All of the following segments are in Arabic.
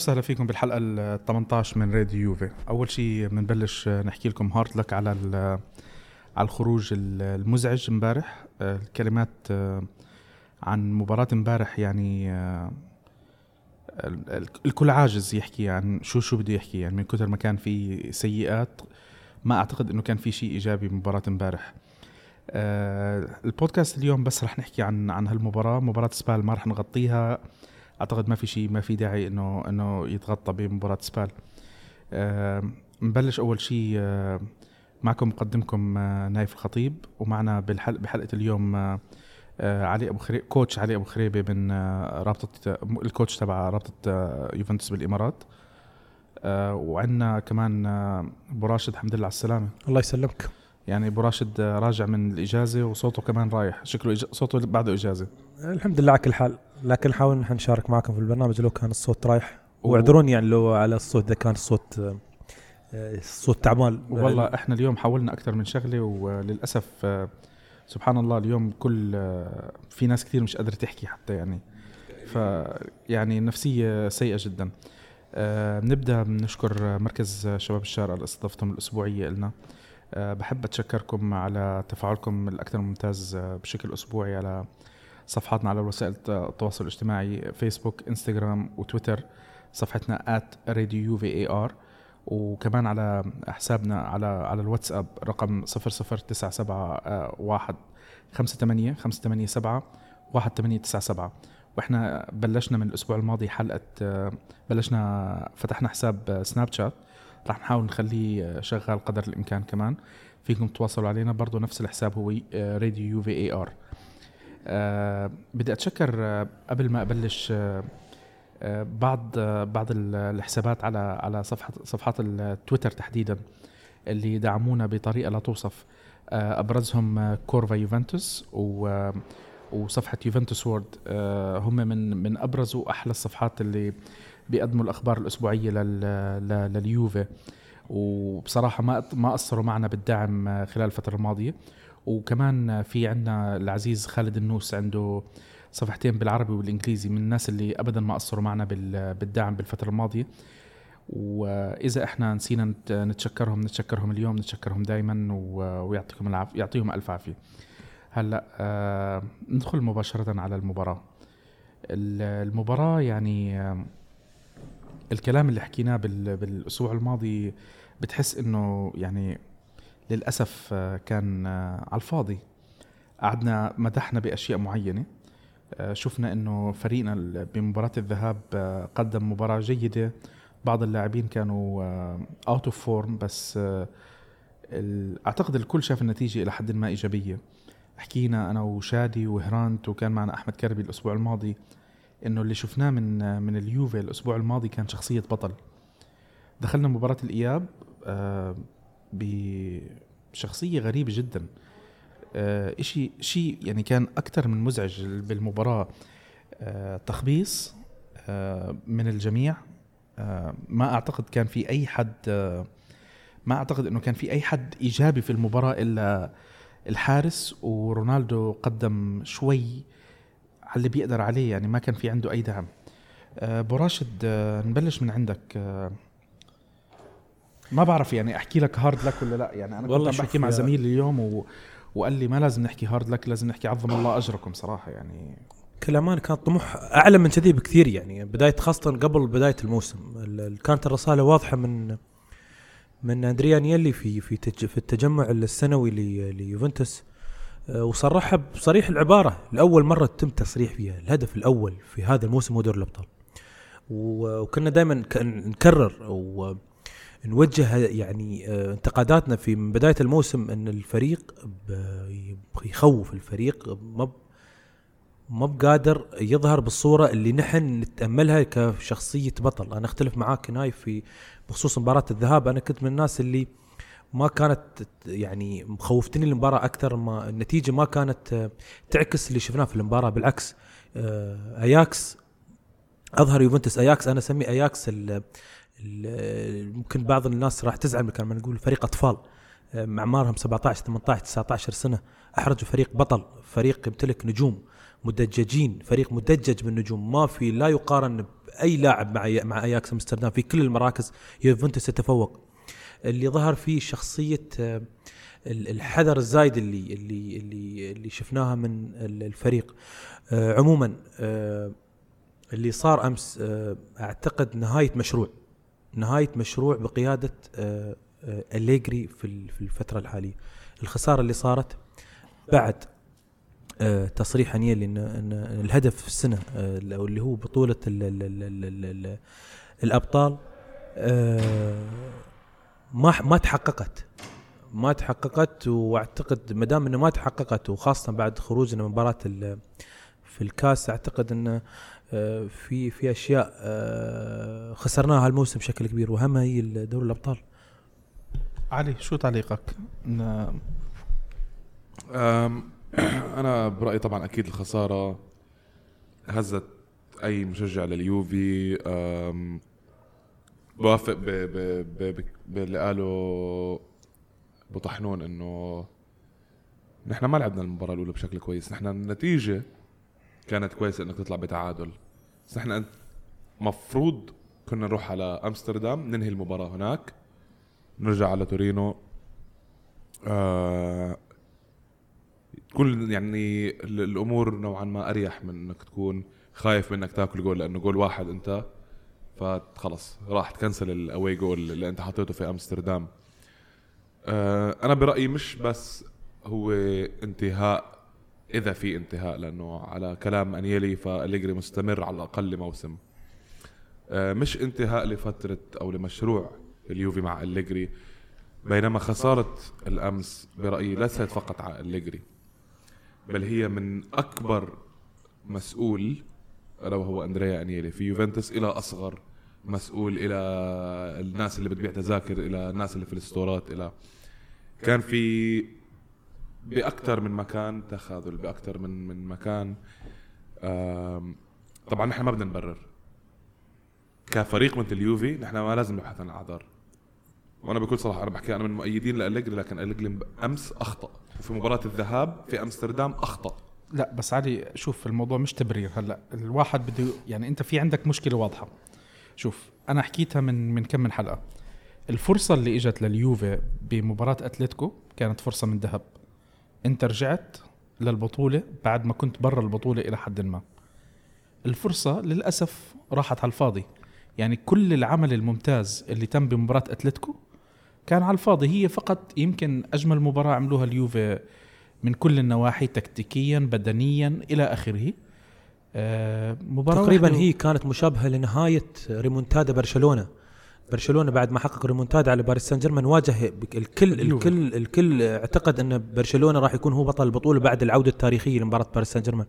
وسهلا فيكم بالحلقة ال 18 من راديو يوفي. أول شيء بنبلش نحكي لكم hard luck على على الخروج المزعج امبارح. الكلمات عن مباراة امبارح يعني الكل عاجز يحكي عن شو شو بده يحكي يعني من كثر ما كان في سيئات. ما أعتقد إنه كان في شيء إيجابي بمباراة امبارح. آه البودكاست اليوم بس رح نحكي عن عن هالمباراة. مباراة سبال ما رح نغطيها. أعتقد ما في شيء ما في داعي إنه إنه يتغطى بمباراة سبال. نبلش أول شيء معكم مقدمكم آه نايف الخطيب ومعنا بالحلقة بحلقة اليوم آه آه علي أبو خريبه كوتش علي أبو خريبة من رابطة الكوتش تبع رابطة يوفنتوس بالإمارات. وعندنا كمان أبو راشد الحمد لله على السلامة. الله يسلمك. يعني أبو راشد راجع من الإجازة وصوته كمان رايح. شكله إج... صوته بعده إجازة. الحمد لله على كل حال. لكن نحاول نحن نشارك معكم في البرنامج. لو كان الصوت رايح. واعذروني يعني لو على الصوت إذا كان الصوت الصوت تعبان. والله إحنا اليوم حاولنا أكثر من شغلة وللأسف سبحان الله اليوم كل في ناس كثير مش قادرة تحكي حتى يعني. ف يعني النفسية سيئة جدا. أه نبدا بنشكر مركز شباب الشارع على استضافتهم الأسبوعية لنا بحب أتشكركم على تفاعلكم الأكثر ممتاز بشكل أسبوعي على صفحاتنا على وسائل التواصل الاجتماعي فيسبوك إنستغرام وتويتر صفحتنا @radiovAR وكمان على حسابنا على على الواتساب رقم 00971 58 587 1897 وإحنا بلشنا من الأسبوع الماضي حلقة بلشنا فتحنا حساب سناب شات راح نحاول نخليه شغال قدر الإمكان كمان. فيكم تتواصلوا علينا. برضه نفس الحساب هو راديو يو في اي ار بدي أتشكر أه قبل ما أبلش أه بعض بعض الحسابات على على صفحة صفحات التويتر تحديدا اللي دعمونا بطريقة لا توصف. أبرزهم كورفا يوفنتوس و وصفحة يوفنتوس وورد. هم من من ابرز واحلى الصفحات اللي بيقدموا الأخبار الأسبوعية لليوفي. وبصراحة ما ما قصروا معنا بالدعم خلال الفترة الماضية. وكمان في عندنا العزيز خالد النوس عنده صفحتين بالعربي والإنجليزي من الناس اللي ابدا ما قصروا معنا بالدعم بالفترة الماضية. وإذا إحنا نسينا نتشكرهم نتشكرهم اليوم نتشكرهم دائما ويعطيكم العافية يعطيهم ألف عافية. هلأ آه ندخل مباشرة على المباراة. المباراة يعني آه الكلام اللي حكيناه بالأسبوع الماضي بتحس إنه يعني للأسف آه كان آه على الفاضي. قعدنا مدحنا بأشياء معينة. شفنا إنه فريقنا بمباراة الذهاب قدم مباراة جيدة. بعض اللاعبين كانوا out of form بس أعتقد الكل شاف النتيجة إلى حد ما إيجابية. حكينا أنا وشادي وهرانت وكان معنا أحمد كربي الأسبوع الماضي. إنه اللي شفناه من من اليوفي الأسبوع الماضي كان شخصية بطل. دخلنا مباراة الإياب بشخصية غريبة جدا. آه شيء شيء يعني كان أكثر من مزعج بالمباراة. آه تخبيص آه من الجميع. آه ما أعتقد كان في أي حد آه ما أعتقد إنه كان في أي حد إيجابي في المباراة إلا الحارس ورونالدو قدم شوي على اللي بيقدر عليه يعني ما كان في عنده أي دعم. آه براشد آه نبلش من عندك. آه ما بعرف يعني أحكي لك hard luck ولا لا. يعني أنا كنت عم بحكي مع زميلي اليوم و وقال لي ما لازم نحكي hard luck لازم نحكي عظم الله أجركم صراحة يعني. كلنا كان طموح أعلى من كذي بكثير يعني. بداية خاصة قبل بداية الموسم. كانت الرسالة واضحة من من اندريا نيلي في في في التجمع السنوي ليوفنتوس. وصرحها بصريح العبارة. لأول مرة تم تصريح فيها الهدف الأول في هذا الموسم هو دور الأبطال. وكنا دائما نكرر و نوجه يعني انتقاداتنا في من بداية الموسم إن الفريق يخوف الفريق ما ما بقادر يظهر بالصورة اللي نحن نتأملها كشخصية بطل. أنا أختلف معاك نايف في بخصوص مباراة الذهاب. أنا كنت من الناس اللي ما كانت يعني مخوفتني المباراة أكثر ما النتيجة ما كانت تعكس اللي شفناه في المباراة. بالعكس أياكس أظهر يوفنتوس. أياكس أنا اسميه أياكس ممكن بعض الناس راح تزعل لما نقول فريق أطفال. اعمارهم 17 18 19 سنة. أحرجوا فريق بطل فريق يمتلك نجوم مدججين فريق مدجج بالنجوم. ما في لا يقارن اي لاعب مع مع أياكس أمستردام. في كل المراكز يوفنتوس يتفوق. اللي ظهر فيه شخصية آه، الحذر الزايد اللي اللي اللي اللي شفناها من الفريق. آه، عموما آه، اللي صار أمس أعتقد نهاية مشروع. نهاية مشروع بقيادة أليجري في الفترة الحالية. الخسارة اللي صارت بعد تصريح انيلي إن إن الهدف في السنة آه، اللي هو بطولة ال ما ما تحققت ما تحققت واعتقد ما دام إنه ما تحققت وخاصة بعد خروجنا من مباراه في الكاس أعتقد انه في في أشياء خسرناها الموسم بشكل كبير واهمها هي دوري الأبطال علي شو تعليقك؟ أنا برأيي طبعا أكيد الخسارة هزت أي مشجع لليوفي بوافق باللي قاله بطحنون إنه نحن ما لعبنا المباراة الأولى بشكل كويس. نحن النتيجة كانت كويسة إنك تطلع بتعادل. بس نحن مفروض كنا نروح على أمستردام ننهي المباراة هناك. نرجع على تورينو. آه تكون يعني الأمور نوعا ما أريح من إنك تكون خايف من إنك تاكل جول لأنه جول واحد أنت فخلص راح ت cancel ال away goal اللي أنت حطيته في أمستردام. آه أنا برأيي مش بس هو انتهاء إذا في انتهاء لأنه على كلام أنيلي فأليجري مستمر على الأقل موسم. آه مش انتهاء لفترة أو لمشروع اليوفي مع أليجري بينما خسارة الأمس برأيي ليست فقط على أليجري بل هي من أكبر مسؤول ألا وهو أندريا أنيلي. في يوفنتوس إلى أصغر مسؤول إلى الناس اللي بتبيع تذاكر إلى الناس اللي في الستورات إلى كان في بأكثر من مكان تخاذل بأكثر من من مكان طبعا نحن ما بدنا نبرر. كفريق مثل اليوفي نحن ما لازم نبحث عن الأعذار. وأنا بكل صراحة أنا بحكي أنا من مؤيدين لالجري لكن الجري أمس أخطأ. وفي مباراة الذهاب في أمستردام أخطأ. لا بس علي شوف الموضوع مش تبرير هلأ. الواحد بده يعني أنت في عندك مشكلة واضحة. شوف أنا حكيتها من من كم من حلقة. الفرصة اللي إجت لليوفي بمباراة أتلتيكو كانت فرصة من ذهب. انت رجعت للبطولة بعد ما كنت برا البطولة إلى حد ما. الفرصة للأسف راحت على الفاضي. يعني كل العمل الممتاز اللي تم بمباراة أتلتيكو كان على الفاضي. هي فقط يمكن أجمل مباراة عملوها اليوفي من كل النواحي تكتيكيا بدنيا إلى آخره. مباراة تقريبا هي كانت مشابهة لنهاية ريمونتادا برشلونة. برشلونة بعد ما حقق ريمونتادا على باريس سان جيرمان واجه الكل الكل الكل اعتقد أن برشلونة راح يكون هو بطل البطولة بعد العودة التاريخية لمباراة باريس سان جيرمان.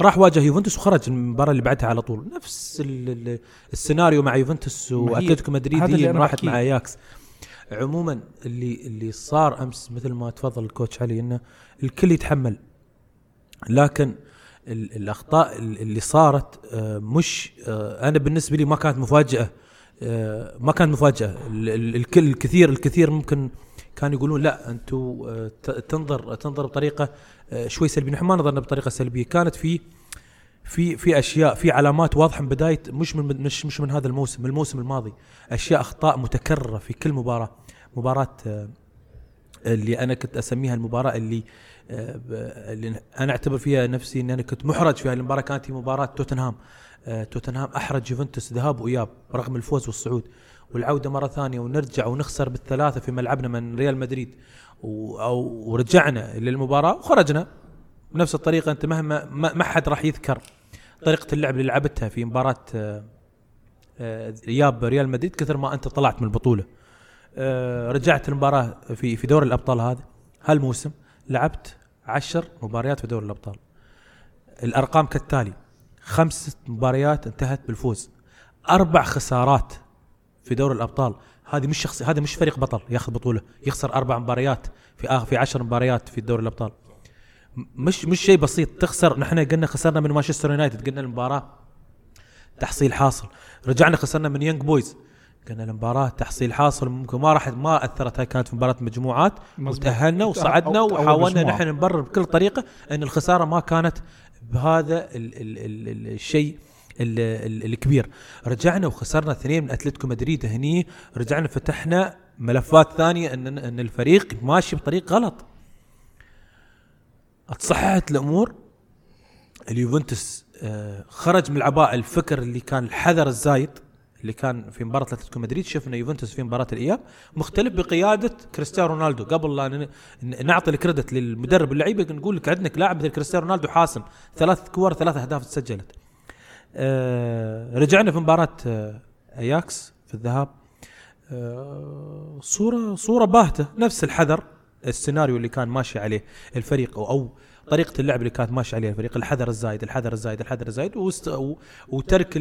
راح واجه يوفنتوس وخرج المباراة اللي بعدها على طول. نفس السيناريو مع يوفنتوس وأتلتيكو مدريد هي راحت مع أياكس. عموما اللي اللي صار أمس مثل ما تفضل الكوتش علي إنه الكل يتحمل. لكن الأخطاء اللي صارت آه، مش آه، أنا بالنسبة لي ما كانت مفاجأة آه، ما كانت مفاجأة. الكل الكثير الكثير ممكن كانوا يقولون لا أنتم تنظر تنظر بطريقة شوي سلبية. نحن ما نظرنا بطريقة سلبية. كانت في في في أشياء في علامات واضحة من بداية مش من مش مش من هذا الموسم من الموسم الماضي. أشياء أخطاء متكررة في كل مباراة مباراة اللي أنا كنت أسميها المباراة اللي اللي أنا أعتبر فيها نفسي إني أنا كنت محرج فيها المباراة كانت مباراة توتنهام. آه، توتنهام أحرج يوفنتوس ذهاب وإياب رغم الفوز والصعود. والعودة مرة ثانية ونرجع ونخسر بالثلاثة في ملعبنا من ريال مدريد. ورجعنا للمباراة وخرجنا بنفس الطريقة. أنت مهما ما حد راح يذكر طريقة اللعب اللي لعبتها في مباراة إياب ريال مدريد كثر ما أنت طلعت من البطولة. آه، رجعت المباراة في في دوري الأبطال هذا. هالموسم لعبت عشر مباريات في دوري الأبطال. الأرقام كالتالي خمس مباريات انتهت بالفوز. أربع خسارات في دوري الأبطال. هذه مش شخص هذا مش فريق بطل ياخذ بطولة. يخسر أربع مباريات في آخر في عشر مباريات في دوري الأبطال. مش مش شيء بسيط. تخسر نحن قلنا خسرنا من مانشستر يونايتد قلنا المباراة. تحصيل حاصل. رجعنا خسرنا من يونج بويز. قلنا المباراة تحصيل حاصل ممكن ما راح ما أثرت هاي كانت في مباراة مجموعات وتأهلنا وصعدنا وحاولنا نحن نبرر بكل طريقة إن الخسارة ما كانت بهذا ال ال ال الشيء ال- ال- الكبير. رجعنا وخسرنا اثنين من أتلتيكو مدريد هني رجعنا فتحنا ملفات ثانية ان ان الفريق ماشي بطريق غلط. أتصححت الأمور. اليوفنتوس آه، خرج من العباءه الفكر اللي كان الحذر الزايد. اللي كان في مباراة أتلتيكو مدريد شفنا يوفنتوس في مباراة الإياب. مختلف بقيادة كريستيانو رونالدو. قبل لا نعطي الكريدت للمدرب واللعيبه نقول لك عندك لاعب مثل كريستيانو رونالدو حاسم. ثلاث كور ثلاث أهداف تسجلت. آه، رجعنا في مباراة آه، أياكس في الذهاب. آه، صورة صورة باهتة. نفس الحذر السيناريو اللي كان ماشي عليه الفريق أو, أو طريقة اللعب اللي كانت ماشي عليها الفريق. الحذر الزايد الحذر الزايد الحذر الزايد وترك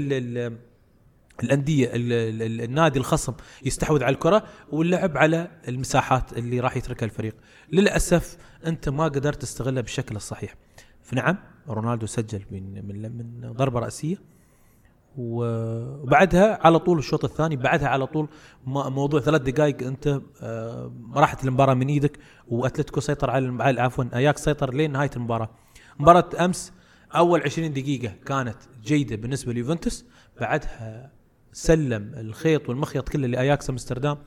الأندية ال ال ال النادي الخصم يستحوذ على الكرة واللعب على المساحات اللي راح يتركها الفريق. للأسف أنت ما قدرت تستغلها بالشكل الصحيح. فنعم رونالدو سجل من من من ضربة رأسية وبعدها على طول الشوط الثاني بعدها على طول موضوع ثلاث دقائق أنت آه، راحت المباراة من إيدك وأتلتيكو سيطر على عفوا اياكس سيطر لين نهايه المباراة. مباراة أمس أول 20 دقيقة كانت جيدة بالنسبة ليوفنتوس بعدها سلم الخيط والمخيط كله لأياكس أمستردام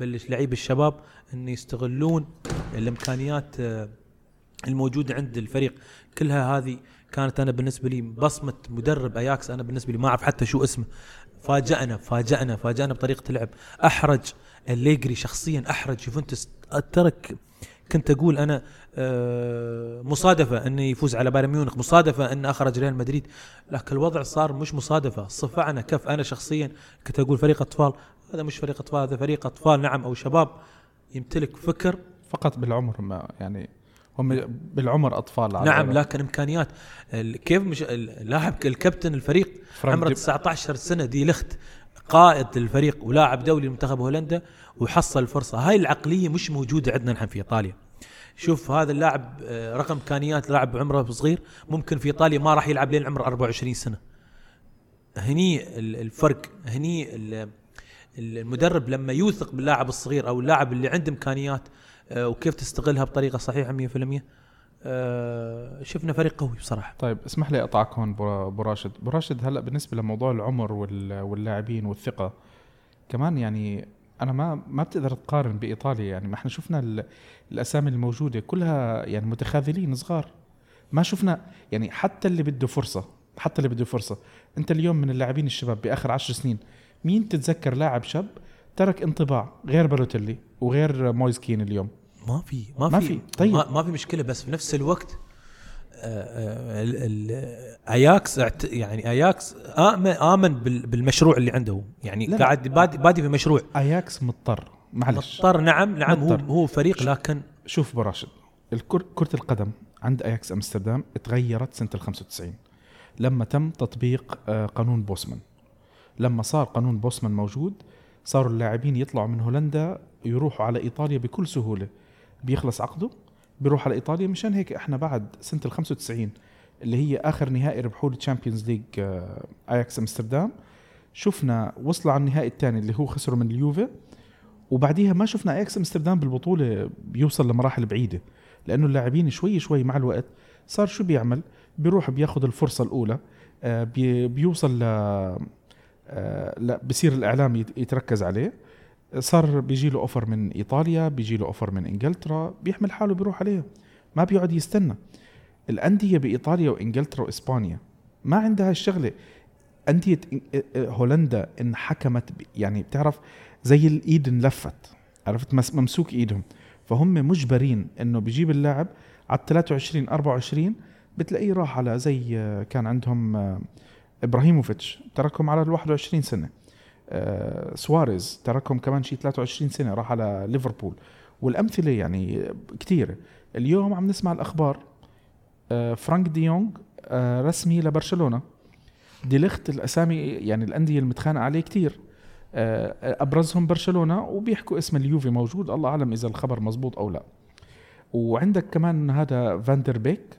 بلش لعيب الشباب إن يستغلون الإمكانيات آه، الموجودة عند الفريق. كلها هذه كانت أنا بالنسبة لي بصمة مدرب أياكس. أنا بالنسبة لي ما أعرف حتى شو اسمه. فاجأنا فاجأنا فاجأنا بطريقة اللعب أحرج الليجري شخصيا أحرج يوفنتوس. ترك كنت أقول أنا مصادفة إنه يفوز على بايرن ميونخ مصادفة ان أخرج ريال مدريد. لكن الوضع صار مش مصادفة صفعنا كف. أنا شخصيا كنت أقول فريق أطفال هذا مش فريق أطفال هذا فريق أطفال. نعم أو شباب يمتلك فكر. فقط بالعمر ما يعني هم بالعمر أطفال على نعم. لكن إمكانيات. كيف مش اللاعب الكابتن الفريق عمره دي- 19 سنة دي لخت قائد الفريق ولاعب دولي لمنتخب هولندا وحصل الفرصة. هاي العقلية مش موجودة عندنا نحن في إيطاليا. شوف هذا اللاعب آه، رقم إمكانيات لاعب عمره صغير ممكن في إيطاليا ما راح يلعب لين عمره 24 سنة. هني ال- الفرق هني ال- المدرب لما يوثق باللاعب الصغير أو اللاعب اللي عنده إمكانيات آه، وكيف تستغلها بطريقة صحيحة 100% آه، شفنا فريق قوي بصراحة. طيب اسمح لي اقطعك هون بو بو راشد. بو راشد هلا بالنسبة لموضوع العمر وال- واللاعبين والثقة كمان يعني أنا ما ما بتقدر تقارن بإيطاليا يعني ما إحنا شفنا ال- الأسامي الموجودة كلها يعني متخاذلين صغار ما شفنا يعني حتى اللي بده فرصة حتى اللي بده فرصة أنت اليوم من اللاعبين الشباب بآخر عشر سنين مين تتذكر لاعب شاب ترك انطباع غير بالوتيلي وغير مويس كين اليوم ما في ما, ما في. طيب. ما, ما في مشكلة بس في نفس الوقت ال- ال- اياكس اعت- يعني اياكس امن آمن بال- بالمشروع اللي عنده يعني لا. قاعد بادي, بادي في مشروع اياكس مضطر معلش مضطر نعم نعم هو مضطر. هو فريق لكن شوف براشد. كرة القدم عند اياكس أمستردام تغيرت سنة ال 95 لما تم تطبيق آه، قانون بوسمان لما صار قانون بوسمان موجود صاروا اللاعبين يطلعوا من هولندا يروحوا على إيطاليا بكل سهولة بيخلص عقده بيروح على إيطاليا مشان هيك إحنا بعد سنة ال 95 اللي هي آخر نهائي ربحوا ال Champions League اياكس أمستردام شفنا وصلوا على النهائي الثاني اللي هو خسروا من اليوفي وبعديها ما شفنا اياكس أمستردام بالبطولة بيوصل لمراحل بعيدة لأنه اللاعبين شوي شوي مع الوقت صار شو بيعمل؟ بيروح بياخذ الفرصة الأولى آه، بي بيوصل ل آه، لا بصير الإعلام يت- يتركز عليه. صار بيجي له offer من إيطاليا بيجي له offer من إنجلترا بيحمل حاله بيروح عليه ما بيقعد يستنى. الأندية بإيطاليا وإنجلترا وإسبانيا ما عندها الشغلة. أندية هولندا انحكمت يعني بتعرف زي الإيد انلفت. عرفت؟ مس- ممسوك إيدهم. فهم مجبرين إنه بيجيب اللاعب على 23 24 بتلاقيه راح على زي كان عندهم إبراهيموفيتش تركهم على ال 21 سنة. سواريز تركهم كمان شيء 23 سنة راح على ليفربول. والأمثلة يعني كثيره اليوم عم نسمع الأخبار آه، فرانك دي يونغ آه، رسمي لبرشلونة. دي لخت الأسامي يعني الأندية المتخانقة عليه كتير. آه، أبرزهم برشلونة وبيحكوا اسم اليوفي موجود. الله أعلم إذا الخبر مزبوط أو لا. وعندك كمان هذا فان دي بيك.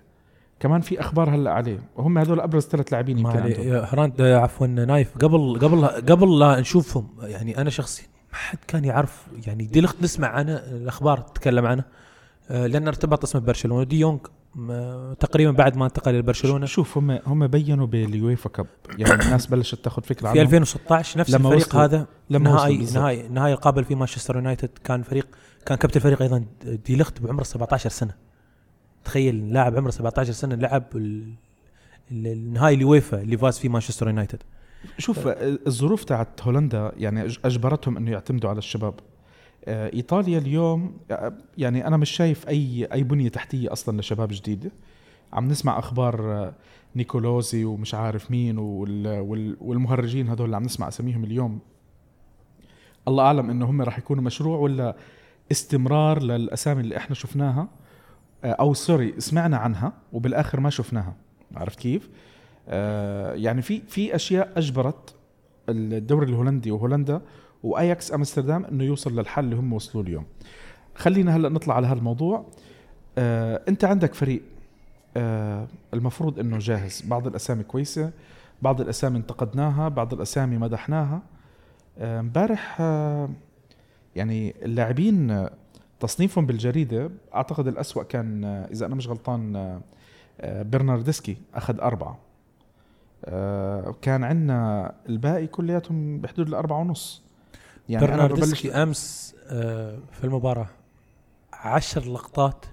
كمان في أخبار هلأ عليه. وهم هذول أبرز ثلاث لاعبين يمكن عندهم. هراند عفوا نايف قبل قبل قبل لا نشوفهم يعني أنا شخصيا ما حد كان يعرف يعني دي لخت نسمع عنه الأخبار تتكلم عنه آه، لأن ارتبط اسمه ببرشلونه دي يونغ تقريبا بعد ما انتقل إلى برشلونة. شوف هم هم بينوا بال UEFA Cup. يعني الناس بلشت تاخذ فكرة في عنهم. 2016 نفس لما الفريق هذا لما نهائي. نهائي نهائي القابل فيه مانشستر يونايتد. كان فريق كان كابتن الفريق أيضا دي ليخت بعمره 17 سنة. تخيل لاعب عمره 17 سنة لعب ال- ال- النهائي اليويفا اللي فاز فيه مانشستر يونايتد. شوف الظروف تاعت هولندا يعني أجبرتهم إنه يعتمدوا على الشباب. آه، إيطاليا اليوم آه، يعني أنا مش شايف اي أي بنية تحتية أصلا لشباب جديده عم نسمع أخبار آه، نيكولوزي ومش عارف مين وال- وال- والمهرجين هذول اللي عم نسمع أساميهم اليوم. الله أعلم إنه هم راح يكونوا مشروع ولا استمرار للأسامي اللي إحنا شفناها. آه، أو سوري سمعنا عنها وبالآخر ما شفناها عرفت كيف؟ آه، يعني في في أشياء أجبرت الدوري الهولندي وهولندا وأياكس أمستردام إنه يوصل للحل اللي هم وصلوا اليوم. خلينا هلأ نطلع على هالموضوع. آه، أنت عندك فريق آه، المفروض إنه جاهز، بعض الأسامي كويسة، بعض الأسامي انتقدناها، بعض الأسامي مدحناها. آه، امبارح آه، يعني اللاعبين آه، تصنيفهم بالجريدة أعتقد الأسوأ كان آه، إذا أنا مش غلطان آه، آه، برناردسكي أخذ أربعة. كان عندنا الباقي كلياتهم بحدود الأربعة ونص. يعني برناردسكي أمس في المباراة عشر لقطات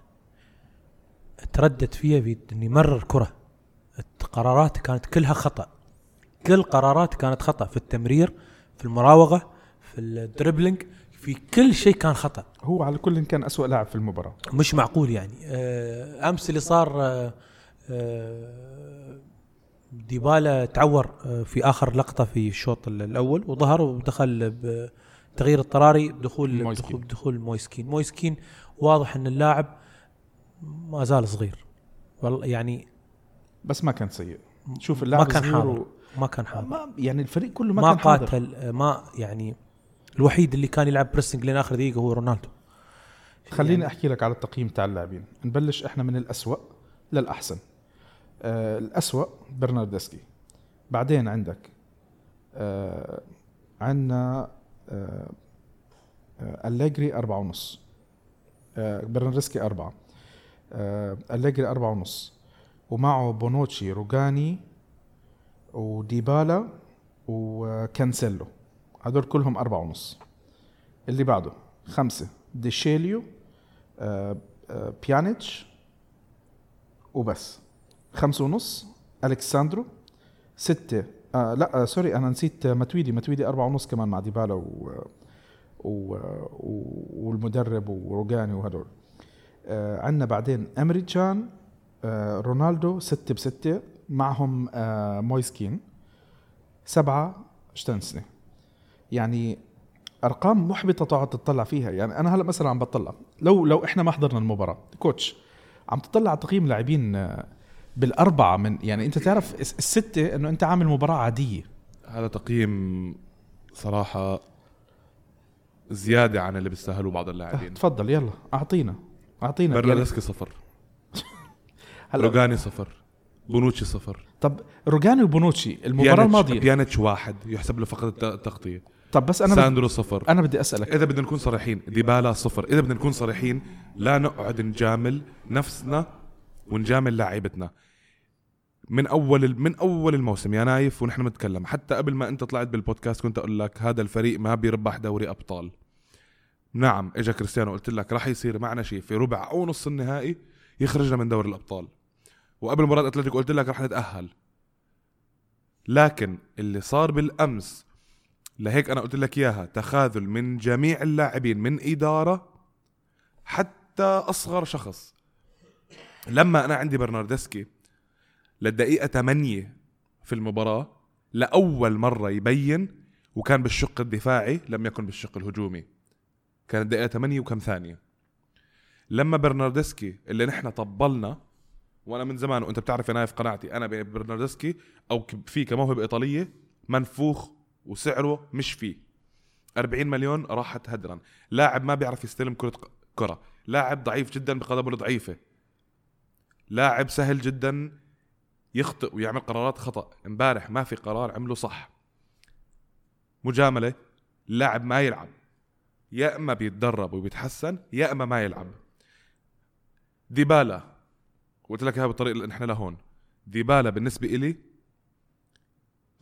تردد فيها في إنه يمرر كرة. القرارات كانت كلها خطأ. كل قرارات كانت خطأ في التمرير في المراوغة في الدربلينج في كل شيء كان خطأ. هو على كل كان أسوأ لاعب في المباراة. مش معقول يعني. آه، أمس اللي صار آه، آه، ديبالا تعور في آخر لقطة في الشوط ال- الأول وظهر ودخل بتغيير اضطراري بدخول مويس كين. بدخول, مويس كين. مويس كين واضح إن اللاعب ما زال صغير. والله يعني بس ما كان سيء. شوف ما اللاعب كان صغير حاضر. ما كان حاضر. ما يعني الفريق كله ما, ما, كان حاضر. قاتل آه، ما يعني الوحيد اللي كان يلعب pressing لين آخر دقيقة هو رونالدو. خليني يعني- أحكي لك على التقييم تاع اللاعبين. نبلش إحنا من الأسوأ للأحسن. آه الأسوأ برناردسكي. بعدين عندك آه عندنا آه آه أليجري أربعة ونص. آه برناردسكي أربعة. آه أليجري أربعة ونص. ومعه بونوتشي روجاني وديبالا وكانسيلو. هدول كلهم أربعة ونص. اللي بعده خمسة ديشيليو آه، آه، بيانيتش وبس. خمسة ونص ألكساندرو. ستة آه لا آه sorry أنا نسيت آه، ماتويدي ماتويدي أربعة ونص كمان مع ديبالا و و و- والمدرب وروغاني وهدول. آه عندنا بعدين إمري تشان آه رونالدو ستة بستة. معهم آه مويسكين سبعة شتنسني. يعني أرقام محبطة تقعد تطلع فيها. يعني أنا هلأ مثلا عم بطلع. لو لو إحنا ما حضرنا المباراة كوتش عم تطلع على تقييم لاعبين آه، بالأربعة من يعني أنت تعرف الس- الستة إنه أنت عامل مباراة عادية. هذا تقييم صراحة زيادة عن اللي بيستاهلوه بعض اللاعبين. تفضل يلا أعطينا أعطينا برناردسكي صفر. هلأ روجاني صفر. بونوتشي صفر. طب روجاني وبونوتشي المباراة بيانيتش- الماضية. بيانيتش واحد يحسب له فقط الت- التغطية. طب بس أنا ساندرو صفر. أنا بدي أسألك. إذا بدنا نكون صريحين ديبالا صفر. إذا بدنا نكون صريحين لا نقعد نجامل نفسنا ونجامل لاعيبتنا. من أول من أول الموسم يا نايف ونحن بنتكلم. حتى قبل ما أنت طلعت بالبودكاست كنت أقول لك هذا الفريق ما بيربح دوري أبطال. نعم إجا كريستيانو قلت لك راح يصير معنا شيء في ربع أو نص النهائي يخرجنا من دوري الأبطال. وقبل مباراة أتلتيكو قلت لك راح نتأهل. لكن اللي صار بالأمس لهيك أنا قلت لك إياها تخاذل من جميع اللاعبين من إدارة حتى أصغر شخص. لما أنا عندي برناردسكي للدقيقة 8 في المباراة لأول مرة يبين وكان بالشق الدفاعي لم يكن بالشق الهجومي. كانت الدقيقة 8 وكم ثانية. لما برناردسكي اللي نحن طبلنا وأنا من زمان وأنت بتعرف يا نايف قناعتي أنا برناردسكي أو في كموهبة إيطالية منفوخ وسعره مش فيه. 40 مليون راحت هدرا. لاعب ما بيعرف يستلم كرة كرة. لاعب ضعيف جدا بقدمه الضعيفة. لاعب سهل جدا يخطئ ويعمل قرارات خطأ. امبارح ما في قرار عمله صح. مجاملة. لاعب ما يلعب. يا إما بيتدرب وبيتحسن يا إما ما يلعب. ديبالا. قلت لك إياها بالطريقة اللي إحنا لهون ديبالا بالنسبة إلي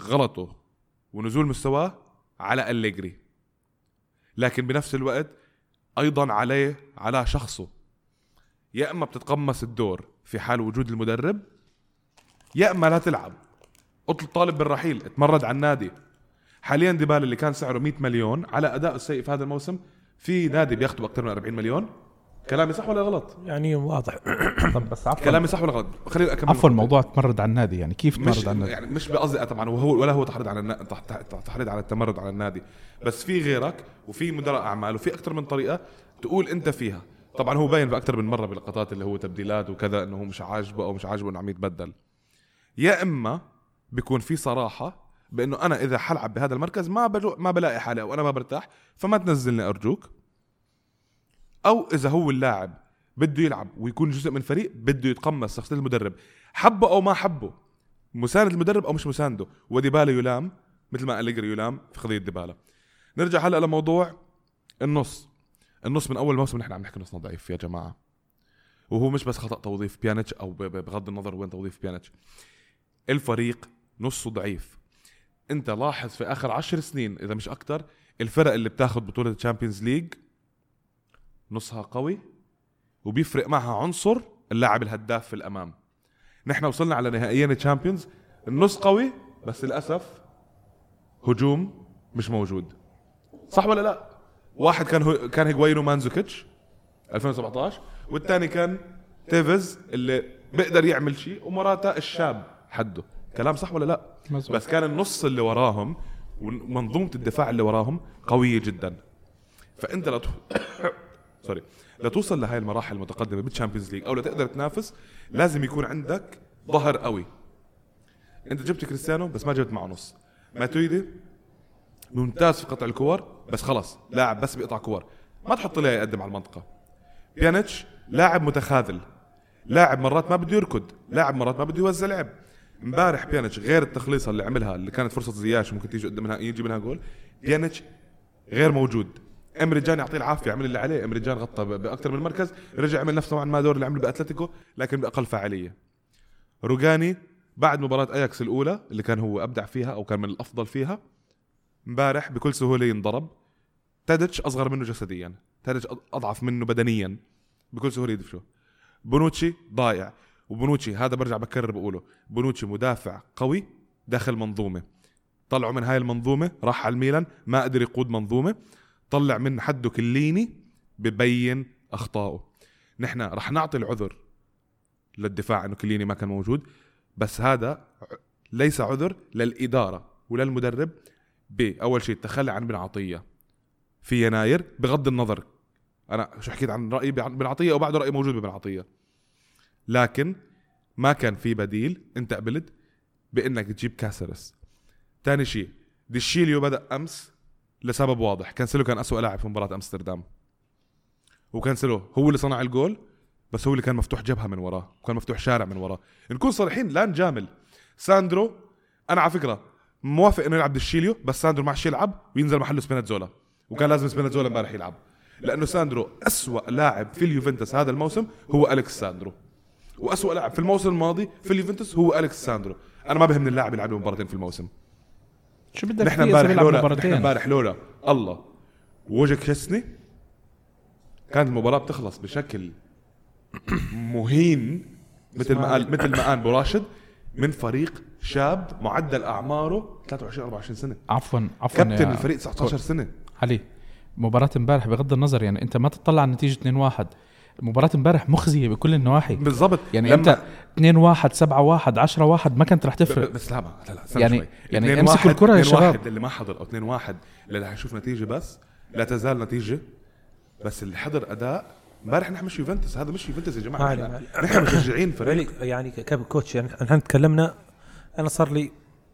غلطه. ونزول مستواه على أليجري. لكن بنفس الوقت أيضا عليه على شخصه. يا إما بتتقمص الدور في حال وجود المدرب يا إما لا تلعب. اطلب طالب بالرحيل اتمرد على النادي. حاليا ديبالا اللي كان سعره 100 مليون على أداء السيء في هذا الموسم في نادي بياخذه أكثر من 40 مليون. كلامي صح ولا غلط؟ يعني واضح. طب بس عفوا. كلامي صح ولا غلط؟ خليني أكمل عفوا الموضوع تمرد على النادي يعني كيف مش تمرد على النادي؟ يعني مش بقصدي طبعا وهو ولا هو تحريض على النا... تح- تح- تحريض على التمرد على النادي. بس في غيرك وفي مدراء أعمال وفي أكثر من طريقة تقول أنت فيها. طبعا هو باين بأكثر من مرة بلقطات اللي هو تبديلات وكذا إنه هو مش عاجبه أو مش عاجبه إنه عم يتبدل. يا إما بيكون في صراحة بإنه أنا إذا حلعب بهذا المركز ما ما بلاقي حالي أو أنا ما برتاح فما تنزلني أرجوك. أو إذا هو اللاعب بده يلعب ويكون جزء من فريق بده يتقمص شخصية المدرب. حبه أو ما حبه مساند المدرب أو مش مسانده. وديبالا يلام مثل ما أليجري يلام في قضية ديبالا. نرجع هلأ لموضوع النص. النص من أول موسم نحن عم نحكي نصنا ضعيف يا جماعة. وهو مش بس خطأ توظيف بيانيتش أو بغض النظر وين توظيف بيانيتش. الفريق نصه ضعيف. أنت لاحظ في آخر عشر سنين إذا مش أكتر الفرق اللي بتاخذ بطولة ال Champions League نصها قوي وبيفرق معها عنصر اللاعب الهداف في الأمام. نحن وصلنا على نهائيين ال Champions. النص قوي بس للأسف هجوم مش موجود. صح ولا لا؟ واحد كان هو كان هيغوين ومانزوكيتش 2017 والثاني كان تيفز اللي بيقدر يعمل شيء ومراتا الشاب حده. كلام صح ولا لا؟ مزبوط. بس كان النص اللي وراهم ومنظومة الدفاع اللي وراهم قوية جدا. فأنت لا sorry لتوصل لهي المراحل المتقدمة بال Champions League أو لتقدر تنافس لازم يكون عندك ظهر قوي. أنت جبت كريستيانو بس ما جبت معه نص. ماتويدي ممتاز في قطع الكور بس خلص لاعب بس بيقطع كور. ما تحط لي يقدم على المنطقة. بيانيتش لاعب متخاذل. لاعب مرات ما بده يركض لاعب مرات ما بده يوزع لعب. امبارح بيانيتش غير التخليصه اللي عملها اللي كانت فرصة زياش ممكن تيجي قدام يجي منها جول بيانيتش غير موجود. امري جان يعطيه العافية عمل اللي عليه. امري جان غطى بأكثر من مركز رجع عمل نفس نوعا ما دور اللي عمله بأتلتيكو لكن بأقل فاعلية. روجاني بعد مباراة أياكس الأولى اللي كان هو أبدع فيها أو كان من الأفضل فيها امبارح بكل سهولة ينضرب. تاديتش أصغر منه جسديا تاديتش أض- أضعف منه بدنيا بكل سهولة يدفشه بونوتشي ضايع وبونوتشي هذا برجع بكرر بقوله بونوتشي مدافع قوي داخل منظومة. طلعوا من هاي المنظومة راح على الميلان ما قدر يقود منظومة. طلع من حده كليني ببين أخطائه. نحن رح نعطي العذر للدفاع إنه كليني ما كان موجود بس هذا ليس عذر للإدارة وللمدرب بأول شيء التخلي عن بن عطية في يناير بغض النظر. أنا شو حكيت عن رايي بن عطية؟ وبعده رأي موجود ببن عطية. لكن ما كان في بديل انت قبلت بإنك تجيب كاسرس ثاني شيء ديشيليو بدأ أمس لسبب واضح. كانسلو كان أسوأ لاعب في مباراة أمستردام. وكانسلو هو اللي صنع الجول بس هو اللي كان مفتوح جبهة من وراه وكان مفتوح شارع من وراه. نكون صريحين لا نجامل ساندرو أنا على فكرة موافق إنه يلعب ديشيليو بس ساندرو ما عادش يلعب وينزل محله سبيناتزولا. وكان لازم سبيناتزولا امبارح يلعب. لأنه ساندرو أسوأ لاعب في اليوفنتوس هذا الموسم هو أليكس ساندرو. وأسوأ لاعب في الموسم الماضي في اليوفنتوس هو أليكس ساندرو. أنا ما بهمني اللاعب يلعب مباراتين في الموسم. شو بدك نحن امبارح لولا نحن امبارح لولا. الله. وجهك كشسني كانت المباراة بتخلص بشكل مهين مثل ما قال مثل ما قال أبو راشد من فريق شاب معدل أعماره 23 24 سنة. عفوا عفوا كابتن الفريق 19 سنة. علي مباراة امبارح بغض النظر يعني أنت ما تطلع على نتيجة 2-1 مباراة امبارح مخزية بكل النواحي بالضبط يعني لما- انت 2-1 7-1 10-1 ما كانت رح تفرق بس لا ما- لا لا استنى يعني- شوي. يعني 2-1 امسكوا الكرة يا 2-1 شباب. اللي ما حضر أو 2-1 اللي رح يشوف نتيجة بس لا تزال نتيجة بس اللي حضر أداء امبارح نحن مش يوفنتوس هذا مش يوفنتوس يا جماعة نحن. نحن مشجعين فريق يعني يعني كوتش يعني إحنا تكلمنا أنا صار لي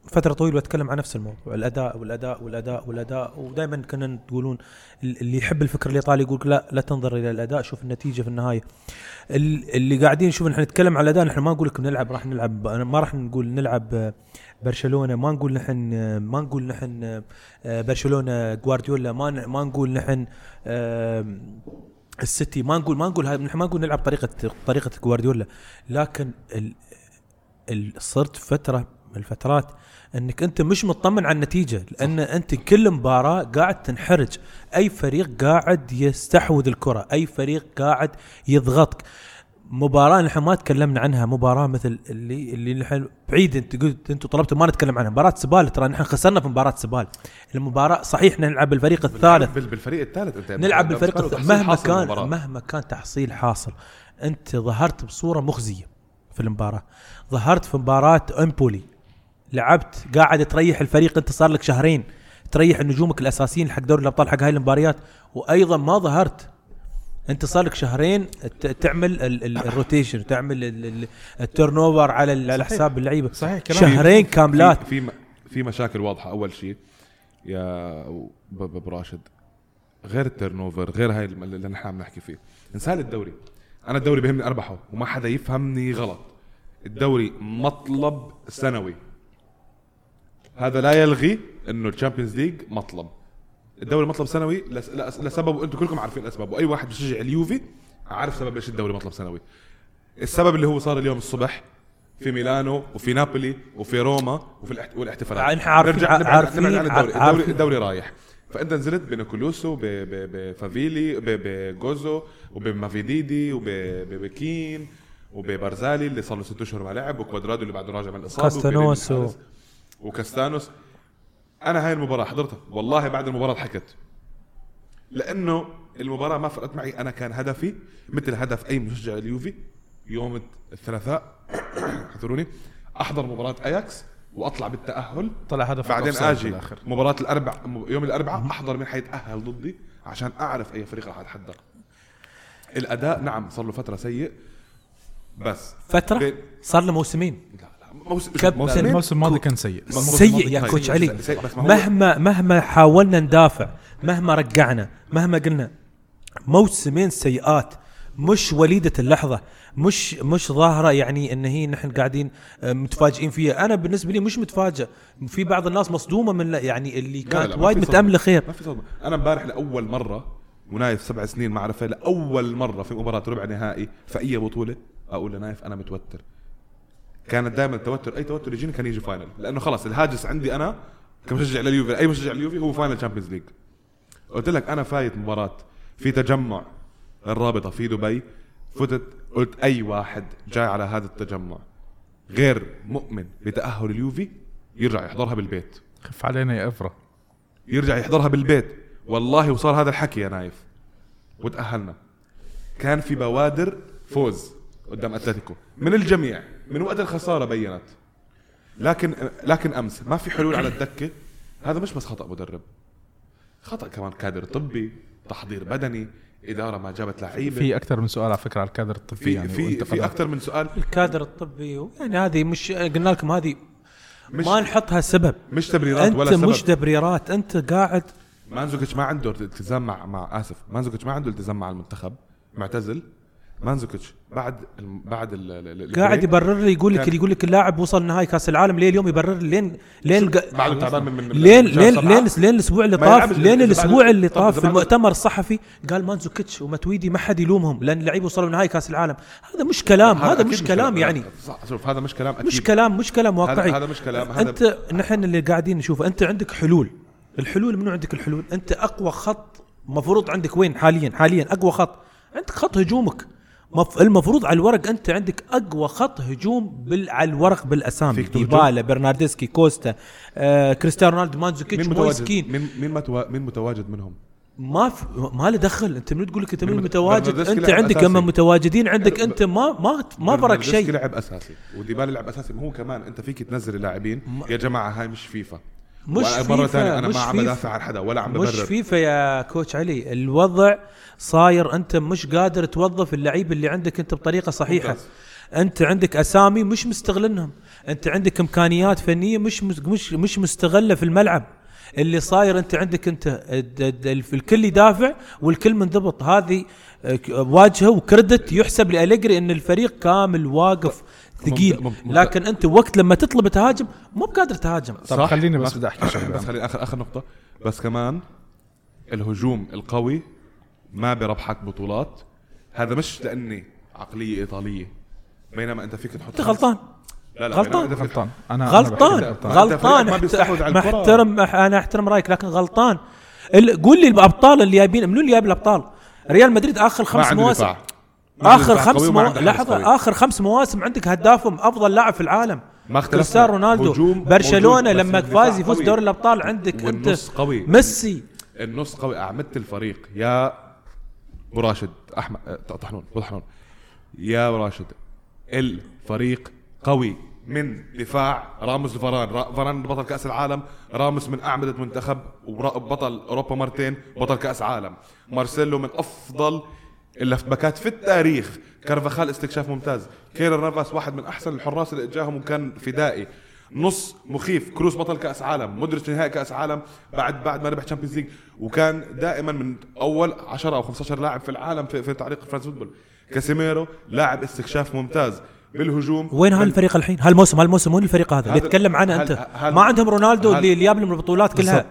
فترة طويلة بتكلم عن نفس الموضوع. الأداء والأداء والأداء والأداء ودائما كنا تقولون اللي يحب الفكر الإيطالي يقول لا لا تنظر إلى الأداء شوف النتيجة في النهاية. ال- اللي قاعدين نشوف نحن نتكلم على الأداء نحن ما نقول لك بنلعب راح نلعب ما راح نقول نلعب آه، برشلونة ما نقول نحن آه، ما نقول نحن آه، برشلونة جوارديولا ما ما نقول نحن السيتي ما نقول ما نقول نحن ما نقول نلعب طريقة طريقة جوارديولا لكن صرت فترة من الفترات أنك أنت مش مطمن على النتيجة لأن أنت كل مباراة قاعد تنحرج. أي فريق قاعد يستحوذ الكرة أي فريق قاعد يضغطك. مباراة نحن ما تكلمنا عنها مباراة مثل اللي اللي نحن بعيد أنت قلت أنتم طلبتوا ما نتكلم عنها مباراة سبال. ترى نحن خسرنا في مباراة سبال. المباراة صحيح نلعب بالفريق الثالث. بال- بالفريق الثالث أنت نلعب بالفريق بتتكلم الث- تحصيل مهما كان المباراة. مهما كان تحصيل حاصل أنت ظهرت بصورة مخزية في المباراة. ظهرت في مباراة إمبولي. لعبت قاعد تريح الفريق انت صار لك شهرين تريح نجومك الأساسيين حق دوري الأبطال حق هاي المباريات وأيضا ما ظهرت. انت صار لك شهرين ت- تعمل ال- ال- ال rotation تعمل ال- ال- ال turnover على على حساب اللعيبة. صحيح كلام شهرين كاملات. في في, مشاكل واضحة. أول شيء يا ب- ب- أبو راشد غير ال turnover غير هاي اللي نحن عم نحكي فيه. انسان الدوري. أنا الدوري بيهمني اربحه وما حدا يفهمني غلط. الدوري مطلب سنوي. هذا لا يلغي إنه الشامبيونز ليج مطلب. الدوري مطلب سنوي لس- لس- لسبب أنتم كلكم عارفين الاسباب واي واحد بيشجع اليوفي عارف سبب ليش الدوري مطلب سنوي. السبب اللي هو صار اليوم الصبح في ميلانو وفي نابولي وفي روما وفي الاحت... والاحتفالات. عارفين- نرجع نبعد- عارفين- نبعد عن الدوري. الدوري, عارفين. الدوري رايح. فإنت نزلت بنيكولوسو ب- ب- بفافيلي بجوزو وبمافيديدي وببكين وببرزالي اللي صار له ست أشهر ما لعب وكوادرادو اللي بعده راجع من الاصابه كاستانوس وكاستانوس أنا هاي المباراة حضرتها. والله بعد المباراة ضحكت. لأنه المباراة ما فرقت معي. أنا كان هدفي مثل هدف أي مشجع اليوفي يوم الثلاثاء. اعذروني أحضر مباراة أياكس وأطلع بالتأهل. طلع هدف بعدين آجي. مباراة الأربع يوم الأربعاء أحضر مين حيتاهل ضدي عشان أعرف أي فريق راح اتحدى الأداء نعم صار له فترة سيء. بس فترة؟ بين- صار له موسمين. لا. موسم موسمين الموسم الماضي كان سيء. الموسم سيء الماضي يا كان كوتش سيء. علي مهما مهما حاولنا ندافع مهما رجعنا مهما قلنا موسمين سيئات مش وليدة اللحظة مش مش ظاهرة يعني إن هي نحن قاعدين آه، متفاجئين فيها. أنا بالنسبة لي مش متفاجئ. في بعض الناس مصدومة من يعني اللي كانت وايد. متأملة خير. ما في صدمة. أنا امبارح لأول مرة ونايف سبع سنين ما اعرفها لأول مرة في مباراة ربع نهائي في أي بطولة أقول لنايف أنا متوتر. كانت دائما التوتر أي توتر يجيني كان يجي final لأنه خلاص الهاجس عندي أنا كمشجع لليوفي أي مشجع لليوفي هو final Champions League قلت لك أنا فايت مباراة في تجمع الرابطة في دبي فتت قلت أي واحد جاي على هذا التجمع غير مؤمن بتأهل اليوفي يرجع يحضرها بالبيت. خف علينا يا افرا يرجع يحضرها بالبيت. والله وصار هذا الحكي يا نايف. وتأهلنا. كان في بوادر فوز قدام أتلتيكو. من الجميع. من وقت الخسارة بينت. لكن لكن أمس ما في حلول على الدكة. هذا مش بس خطأ مدرب. خطأ كمان كادر طبي تحضير بدني إدارة ما جابت لعيبة. في أكثر من سؤال على فكرة على الكادر الطبي في يعني في في أكثر من سؤال. الكادر الطبي يعني هذه مش قلنا لكم هذه مش ما نحطها سبب. مش تبريرات أنت ولا سبب. مش تبريرات. أنت قاعد مانزوكيتش ما عنده التزام مع مع آسف مانزوكيتش ما عنده التزام مع المنتخب معتزل. مانزوكيتش بعد الم- بعد ال- قاعد يبرر لي يقول لك كان- يقول لك اللاعب وصل نهائي كاس العالم. ليه اليوم يبرر؟ لي لين لين بعد تعبان من من لين لين. لين لين الأسبوع اللي طاف لين الأسبوع اللي طاف في المؤتمر الصحفي قال مانزوكيتش وماتويدي ما حد يلومهم. لأن اللعيبة وصلوا نهائي كاس العالم. هذا مش كلام. هذا مش كلام لا، يعني. شوف هذا مش كلام مش كلام مش كلام واقعي. هذا مش كلام انت نحن اللي قاعدين نشوفه. أنت عندك حلول. الحلول منو عندك الحلول؟ أنت أقوى خط مفروض عندك وين حاليا؟ حاليا أقوى خط. عندك خط هجومك. المفروض على الورق أنت عندك أقوى خط هجوم بال... على الورق بالأسامي؟ ديبالا برناردسكي كوستا آه، كريستيانو رونالدو مانزوكيتش مين متواجد؟ مين مين متوا... مين متواجد منهم؟ ما في ما له دخل. أنت من تقول لك أنت مت- متواجد؟ أنت عندك. أما متواجدين عندك أنت ما ما ما فرق شيء. لعب أساسي وديبالا لعب أساسي ما هو كمان أنت فيك تنزل اللاعبين. يا جماعة هاي مش فيفا. مش مرة ثانية أنا مش ما عم. بدافع عن حدا ولا عم مش ببرر. فيفا يا coach علي. الوضع صاير أنت مش قادر توظف اللعيبه اللي عندك أنت بطريقة صحيحة. ممتاز. أنت عندك أسامي مش مستغلنهم. أنت عندك إمكانيات فنية مش مش مش مستغلة في الملعب. اللي صاير أنت عندك أنت الكل يدافع والكل منضبط. هذه آه، واجهة وكردت يحسب لالجري إن الفريق كامل واقف ثقيل. لكن أنت وقت لما تطلب تهاجم مو بقادر تهاجم. طب صح؟ خليني بس بدي أحكي شغلة. بس خليني اخر آخر نقطة. بس كمان الهجوم القوي ما بربحك بطولات. هذا مش لأني عقلية إيطالية. بينما أنت فيك تحط أنت غلطان. لا لا غلطان. فيك- غلطان. أنا أنا غلطان. غلطان. غلطان. ما بيستحوذ على الكرة. محترم أنا أحترم رأيك لكن غلطان. ال- قول لي الأبطال اللي جايبين منو اللي جايب الأبطال؟ ريال مدريد آخر خمس مواسم. آخر خمس مو... لحظة آخر خمس مواسم عندك هدافهم أفضل لاعب في العالم. ما اختلفنا. كريستيانو رونالدو هجوم برشلونة لما فاز يفوز. دوري الأبطال عندك أنت قوي. ميسي. النص قوي. أعمدة الفريق. يا أبو راشد أحمد أه، طحنون ابو طحنون. يا أبو راشد الفريق قوي من دفاع راموس لفاران را- فاران بطل كأس العالم. راموس من أعمدة منتخب وبطل أوروبا مرتين بطل كأس عالم. مارسيلو من أفضل ال left back ات في التاريخ. كارفاخال اكتشاف ممتاز. كيرر نافاس واحد من أحسن الحراس اللي إجاهم وكان فدائي. نص مخيف. كروس بطل كأس عالم. في نهائي كأس عالم. بعد بعد ما ربح Champions League وكان دائما من أول 10 أو 15 لاعب في العالم في, في تعليق فرانس فوتبول. كاسيميرو لاعب استكشاف ممتاز. بالهجوم وين هالفريق الحين؟ هالموسم هالموسم وين الفريق هذا؟ اللي يتكلم عنه هل- أنت هل- ما عندهم رونالدو هل- اللي اللي جاب لهم البطولات كلها.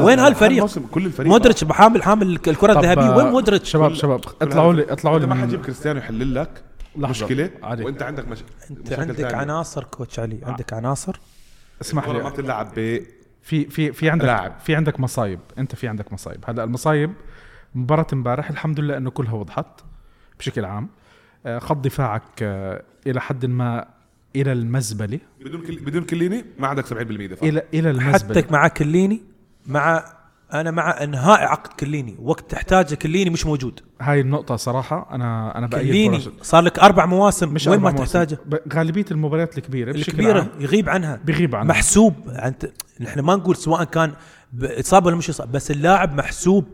وين هل- هالفريق؟ كل الفريق مودريتش حامل حامل الكرة الذهبية آه، وين مودريتش؟ شباب شباب اطلعوا لي اطلعوا لي انت ما من حتجيب كريستيانو يحل لك. مشكلة عادي. وأنت عندك مش... أنت عندك تانية. عناصر كوتش علي عندك عناصر اسمح الكرة ما لي بتلعب ب في في في عندك لاعب. في عندك مصايب أنت في عندك مصايب هلا المصايب مباراة امبارح الحمد لله إنه كلها وضحت بشكل عام آه، خط دفاعك آه، إلى حد ما إلى المزبلة. بدون كل... بدون كليني ما عندك 70% دفاع إلى إلى المزبلة. حتى مع كليني مع أنا مع إنهاء عقد كليني. وقت تحتاجه كليني مش موجود. هاي النقطة صراحة أنا أنا بأيد كليني. صار لك أربع مواسم. مش وين ما. تحتاجه؟ غالبية المباريات الكبيرة بشكل الكبيرة عام. يغيب عنها. بيغيب عنها. محسوب انت نحن ما نقول سواء كان إصابة ولا مش إصابة بس اللاعب محسوب.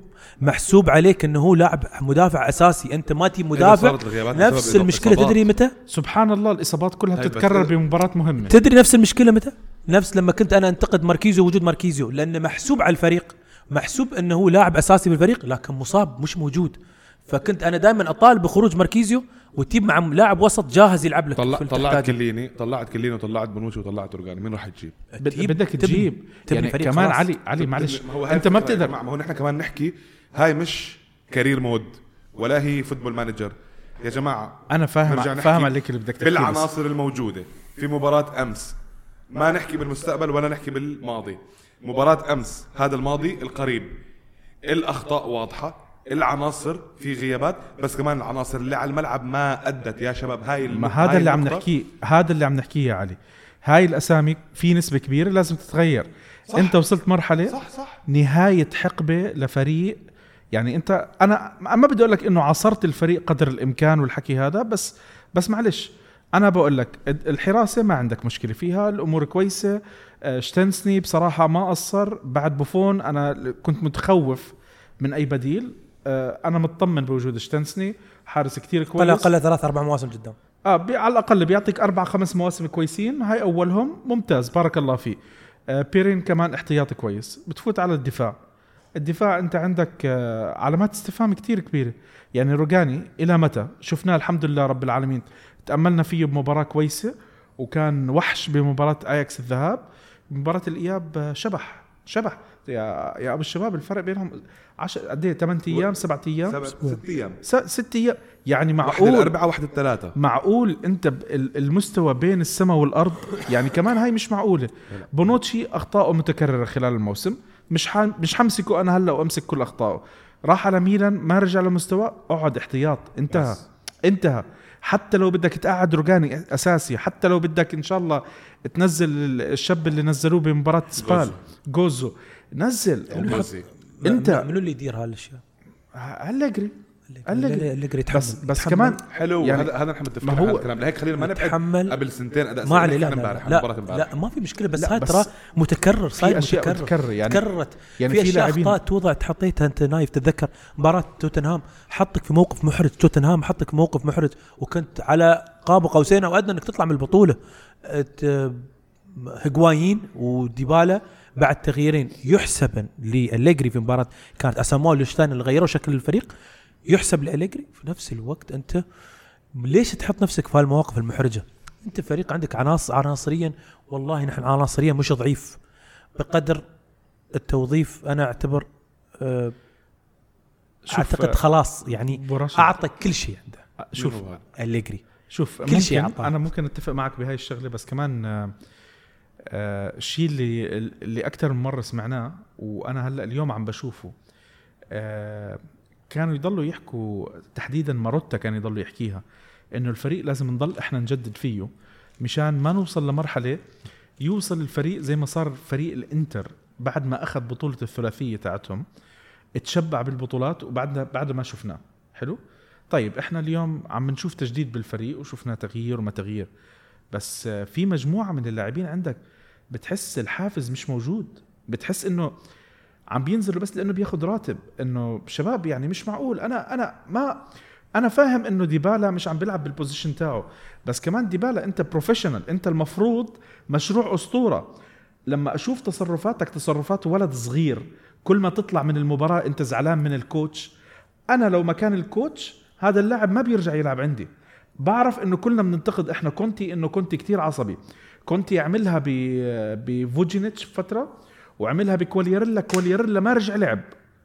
محسوب عليك إنه هو لاعب مدافع أساسي. أنت ما تجيب مدافع نفس المشكلة. تدري متى؟ سبحان الله الإصابات كلها طيب، بتتكرر إذا- بمباراة مهمة. تدري نفس المشكلة متى؟ نفس لما كنت أنا أنتقد ماركيزيو وجود ماركيزيو لأنه محسوب على الفريق. محسوب إنه هو لاعب أساسي بالفريق لكن مصاب مش موجود. فكنت أنا دائما أطالب بخروج ماركيزيو وتجيب مع لاعب وسط جاهز يلعب لك طلع في طلعت. كيليني طلعت كيليني وطلعت بنوتشي وطلعت تورجاني مين راح تجيب؟ بد- تجيب- بدك تبني- تجيب. تبني يعني فريق كمان خلاص. علي علي معلش. أنت ما بتقدر ما هو نحن كمان نحكي هاي مش career mode ولا هي Football Manager يا جماعة أنا فاهم فاهم عليك اللي بدك تحكيه بس. بالعناصر الموجودة. في مباراة أمس. ما نحكي بالمستقبل ولا نحكي بالماضي. مباراة أمس هذا الماضي القريب. الأخطاء واضحة العناصر في غيابات بس كمان العناصر اللي على الملعب ما أدت. يا شباب هاي ما هذا هاي اللي عم. نحكيه هذا اللي عم نحكيه يا علي. هاي الأسامي في نسبة كبيرة لازم تتغير. صح. أنت وصلت مرحلة صح صح. نهاية حقبة لفريق يعني انت أنا ما بدي أقول لك انه عصرت الفريق قدر الامكان والحكي هذا بس بس معلش أنا بقول لك الحراسة ما عندك مشكلة فيها الأمور كويسة آه، شتنسني بصراحة ما قصر. بعد بوفون أنا كنت متخوف من أي بديل. آه، أنا مطمن بوجود شتنسني حارس كتير كويس. قل أقل ثلاث أربع مواسم قدام. آه بي على الأقل بيعطيك أربع خمس مواسم كويسين هاي أولهم ممتاز بارك الله فيه آه بيرين كمان احتياطي كويس بتفوت على الدفاع. الدفاع انت عندك آه علامات استفهام كتير كبيرة. يعني روجاني إلى متى؟ شفناه الحمد لله رب العالمين. تأملنا فيه بمباراة كويسة وكان وحش بمباراة أياكس الذهاب. مباراة الإياب آه، شبح شبح. يا يا أبو الشباب الفرق بينهم 10 قد إيه؟ 8 أيام 7 أيام؟ سبع ست أيام. س- ست أيام. يعني واحد معقول؟ الاربعاء واحد الثلاثاء معقول أنت المستوى بين السماء والأرض؟ يعني كمان هاي مش معقولة. بونوتشي اخطائه متكررة خلال الموسم. مش ح... مش حمسكه أنا هلأ وأمسك كل أخطائه. راح على ميلان ما رجع لمستوى أقعد احتياط انتهى. بس. انتهى. حتى لو بدك تقعد روجاني أساسي حتى لو بدك إن شاء الله تنزل ال- الشاب اللي نزلوه بمباراة سبال. جوزو. نزل. وبوزي. انت- منو- اللي يدير هالأشياء؟ أليجري أليجري. اللي يتحمل بس بس يتحمل. كمان حلو يعني هذا هذا نحن متفقين ما هو- الكلام. لهيك خلينا ما نبعد قبل سنتين أداء ما عليه سيء لا لا امبارح لا, مباراه امبارح. لا ما في مشكلة بس لا، هاي ترى متكرر صاير متكرر. متكرر، يعني- تكررت. يعني في في أشياء اخطاء توضع تحطيتها أنت نايف تتذكر مباراة توتنهام حطك في موقف محرج. توتنهام حطك في موقف محرج وكنت على قاب قوسين أو أدنى إنك تطلع من البطولة. هجوايين وديبالا بعد تغييرين. يحسب لأليجري في مباراة كانت. اساموا لشتاين اللي غيروا شكل الفريق. يحسب لأليجري في نفس الوقت أنت ليش تحط نفسك في هالمواقف المحرجة؟ أنت فريق عندك عناصر عناصريا والله نحن عناصريا مش ضعيف بقدر التوظيف أنا أعتبر آه، شوف، أعتقد آه، خلاص يعني. أعطى كل شيء عنده شوف هو هذا؟ أليجري شوف كل شيء أعطاه. أنا ممكن أتفق معك بهاي الشغلة بس كمان آه، آه، الشيء اللي اللي أكثر من مرة سمعناه وأنا هلأ اليوم عم بشوفه آه، كانوا يضلوا يحكوا تحديدا ماروتا كان يضلوا يحكيها إنه الفريق لازم نضل إحنا نجدد فيه مشان ما نوصل لمرحلة يوصل الفريق زي ما صار فريق الإنتر بعد ما أخذ بطولة الثلاثية تاعتهم تشبع بالبطولات وبعد بعد ما شفناه. حلو؟ طيب إحنا اليوم عم نشوف تجديد بالفريق وشفنا تغيير وما تغيير بس في مجموعة من اللاعبين عندك بتحس الحافز مش موجود بتحس إنه عم بينزلوا بس لأنه بياخذ راتب. إنه شباب يعني مش معقول. أنا أنا ما أنا فاهم إنه ديبالا مش عم بيلعب بال position تاعه. بس كمان ديبالا أنت professional أنت المفروض مشروع أسطورة. لما أشوف تصرفاتك تصرفات ولد صغير كل ما تطلع من المباراة أنت زعلان من ال coach أنا لو مكان ال coach هذا اللاعب ما بيرجع يلعب عندي. بعرف إنه كلنا بننتقد إحنا كونتي إنه كونتي كتير عصبي. كونتي عملها ب- بفوتشينيتش فترة. وعملها بكوالياريلا كوالياريلا ما رجع لعب.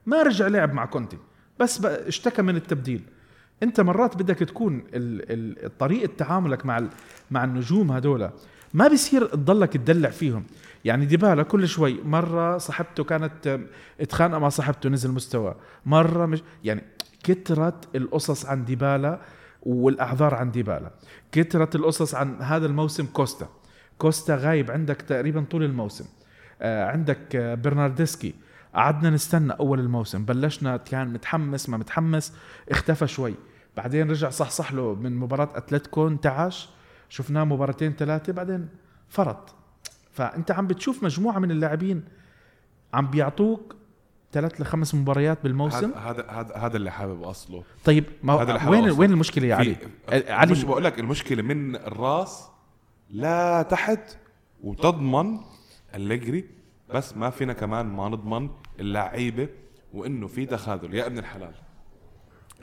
ما رجع لعب مع كونتي. بس اشتكى من التبديل. انت مرات بدك تكون طريقة تعاملك مع مع النجوم هدول ما بيصير تضلك تدلع فيهم. يعني ديبالا كل شوي مرة صاحبته كانت اتخانق مع صاحبته نزل مستوى. مرة مش يعني كترت القصص عن ديبالا والأعذار عن ديبالا. كترت القصص عن هذا الموسم كوستا. كوستا غايب عندك تقريبا طول الموسم. عندك آه، برناردسكي. قعدنا نستنى أول الموسم. بلشنا كان متحمس ما متحمس اختفى شوي. بعدين رجع صح صح له من مباراة أتلتيكو انتعش. شفناه مباراتين ثلاثة بعدين فرط. فأنت عم بتشوف مجموعة من اللاعبين عم بيعطوك ثلاث لخمس مباريات بالموسم. هذا هذا هذا اللي حابب أصله. طيب ما هذا اللي هو وين حاول وين المشكلة يا علي؟ في- علي. مش بقول لك المشكلة من الراس لا تحت وتضمن الليجري بس ما فينا كمان ما نضمن اللعيبة وإنه في تخاذل. يا ابن الحلال.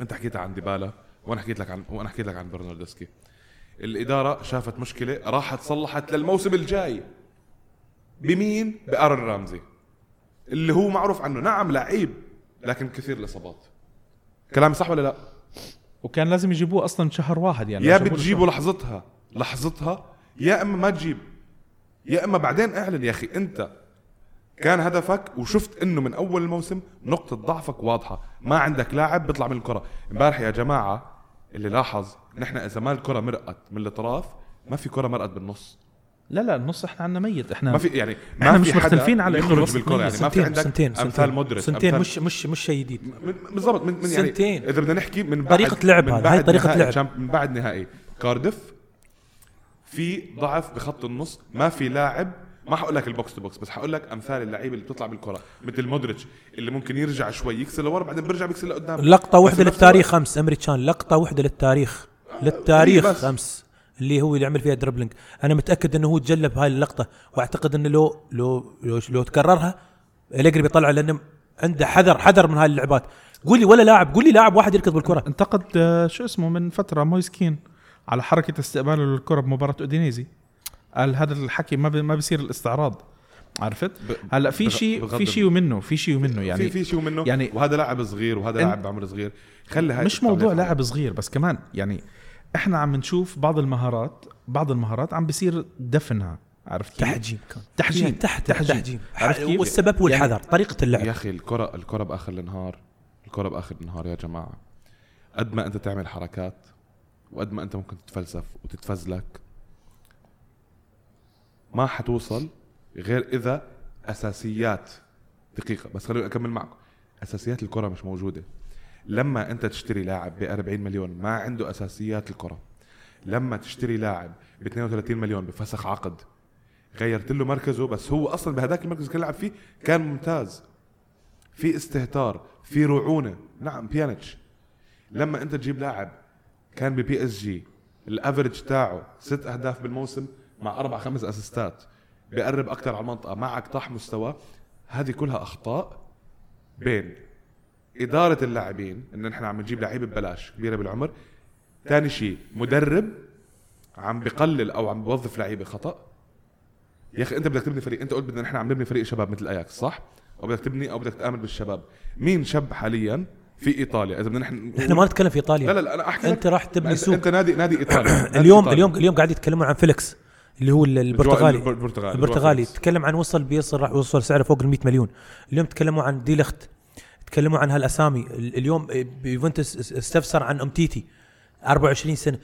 أنت حكيت عن ديبالا وأنا حكيت لك عن وأنا حكيت لك عن برناردسكي. الإدارة شافت مشكلة راحت صلحت للموسم الجاي. بمين؟ بأرن رامزي. اللي هو معروف عنه. نعم لعيب لكن كثير الاصابات كلامي صح ولا لا؟ وكان لازم يجيبوه أصلا شهر واحد يعني يا بتجيبه لحظتها. لحظتها يا إما ما تجيب. يا إما بعدين اعلن يا أخي أنت كان هدفك وشفت إنه من أول الموسم نقطة ضعفك واضحة ما عندك لاعب بيطلع من الكرة امبارح يا جماعة اللي لاحظ نحن إذا ما الكرة مرقت من الأطراف ما في كرة مرقت بالنص لا لا النص إحنا عنا ميت إحنا ما في يعني ما إحنا في مش مختلفين على يخرج الوسط بالكرة. يعني ما في عندك سنتين أمثال مودريتش سنتين أمثال- مش مش مش شيء جديد بالضبط من من يعني سنتين. إذا بدنا نحكي من بعد طريقة لعب هاي طريقة لعب. من بعد نهائي كارديف في ضعف بخط النص ما في لاعب ما حقول لك ال box to box بس حقول لك أمثال اللعيبة اللي بتطلع بالكرة مثل مودريتش اللي ممكن يرجع شوي يكسر لورا بعدين بيرجع بيكسر لقدام. واحدة بنفس للتاريخ خمس أمريكان لقطة واحدة للتاريخ للتاريخ بس. خمس اللي هو اللي عمل فيها dribbling أنا متأكد إنه هو تجلب هاي اللقطة وأعتقد إنه لو لو لو, لو تكررها أليجري بيطلع لأنه عنده حذر حذر من هاي اللعبات. قول لي ولا لاعب قول لي لاعب واحد يركض بالكرة. أنتقد آه، شو اسمه من فترة مويسكين على حركة استقباله للكرة بمباراة أودينيزي. قال هذا الحكي ما ما بيصير الاستعراض. عرفت؟ هلا في شيء في شيء ومنه في شيء ومنه يعني في في شيء منه. يعني- وهذا لاعب صغير وهذا لاعب بعمر صغير. خلي هاي مش موضوع لاعب صغير بس كمان يعني إحنا عم نشوف بعض المهارات بعض المهارات عم بيصير دفنها. عرفت كيف؟ تحجيم كان. تحجيم. تحت تحجيم. تحجيم. عرفت كيف؟ والسبب هو يعني- طريقة اللعب. يا أخي الكره الكرة بآخر النهار الكرة بآخر النهار يا جماعة. قد ما أنت تعمل حركات وقد ما انت ممكن تتفلسف وتتفزلك ما حتوصل غير إذا أساسيات. دقيقة بس خليني أكمل معكم. أساسيات الكرة مش موجودة. لما أنت تشتري لاعب ب 40 مليون ما عنده أساسيات الكرة. لما تشتري لاعب ب 32 مليون بفسخ عقد غيرت له مركزه بس هو أصلا بهذاك المركز كان يلعب فيه كان ممتاز. في استهتار في رعونة. نعم بيانيتش. لما أنت تجيب لاعب كان ببي إس جي. ال average تاعه ست أهداف بالموسم مع أربع خمس أسيستات. بيقرب أكثر على المنطقة. معك طاح مستوى. هذه كلها أخطاء بين إدارة اللاعبين إن نحن عم نجيب لعيبه ببلاش كبيرة بالعمر ثاني شيء مدرب عم بقلل أو عم بوظف لعيبة خطأ. يا أخي أنت بدك تبني فريق. أنت قلت بدنا نحن عم نبني فريق شباب مثل اياكس صح؟ أو بدك تبني أو بدك تآمن بالشباب. مين شاب حاليا؟ في إيطاليا. إذا بدنا نحن إحنا ما نتكلم في لا إيطاليا. لا لا أنا أحكي أنت راح تبني انت, سوق. أنت نادي نادي إيطاليا. نادي اليوم إيطاليا. اليوم اليوم قاعد يتكلمون عن فيليكس اللي هو ال- البرتغالي. البرتغالي. البرتغالي. تكلم عن وصل بيصل راح يوصل سعره فوق ال 100 مليون. اليوم تكلموا عن دي ليخت تكلموا عن هالأسامي. ال- اليوم يوفنتوس اس- استفسر عن أومتيتي 24 سنة.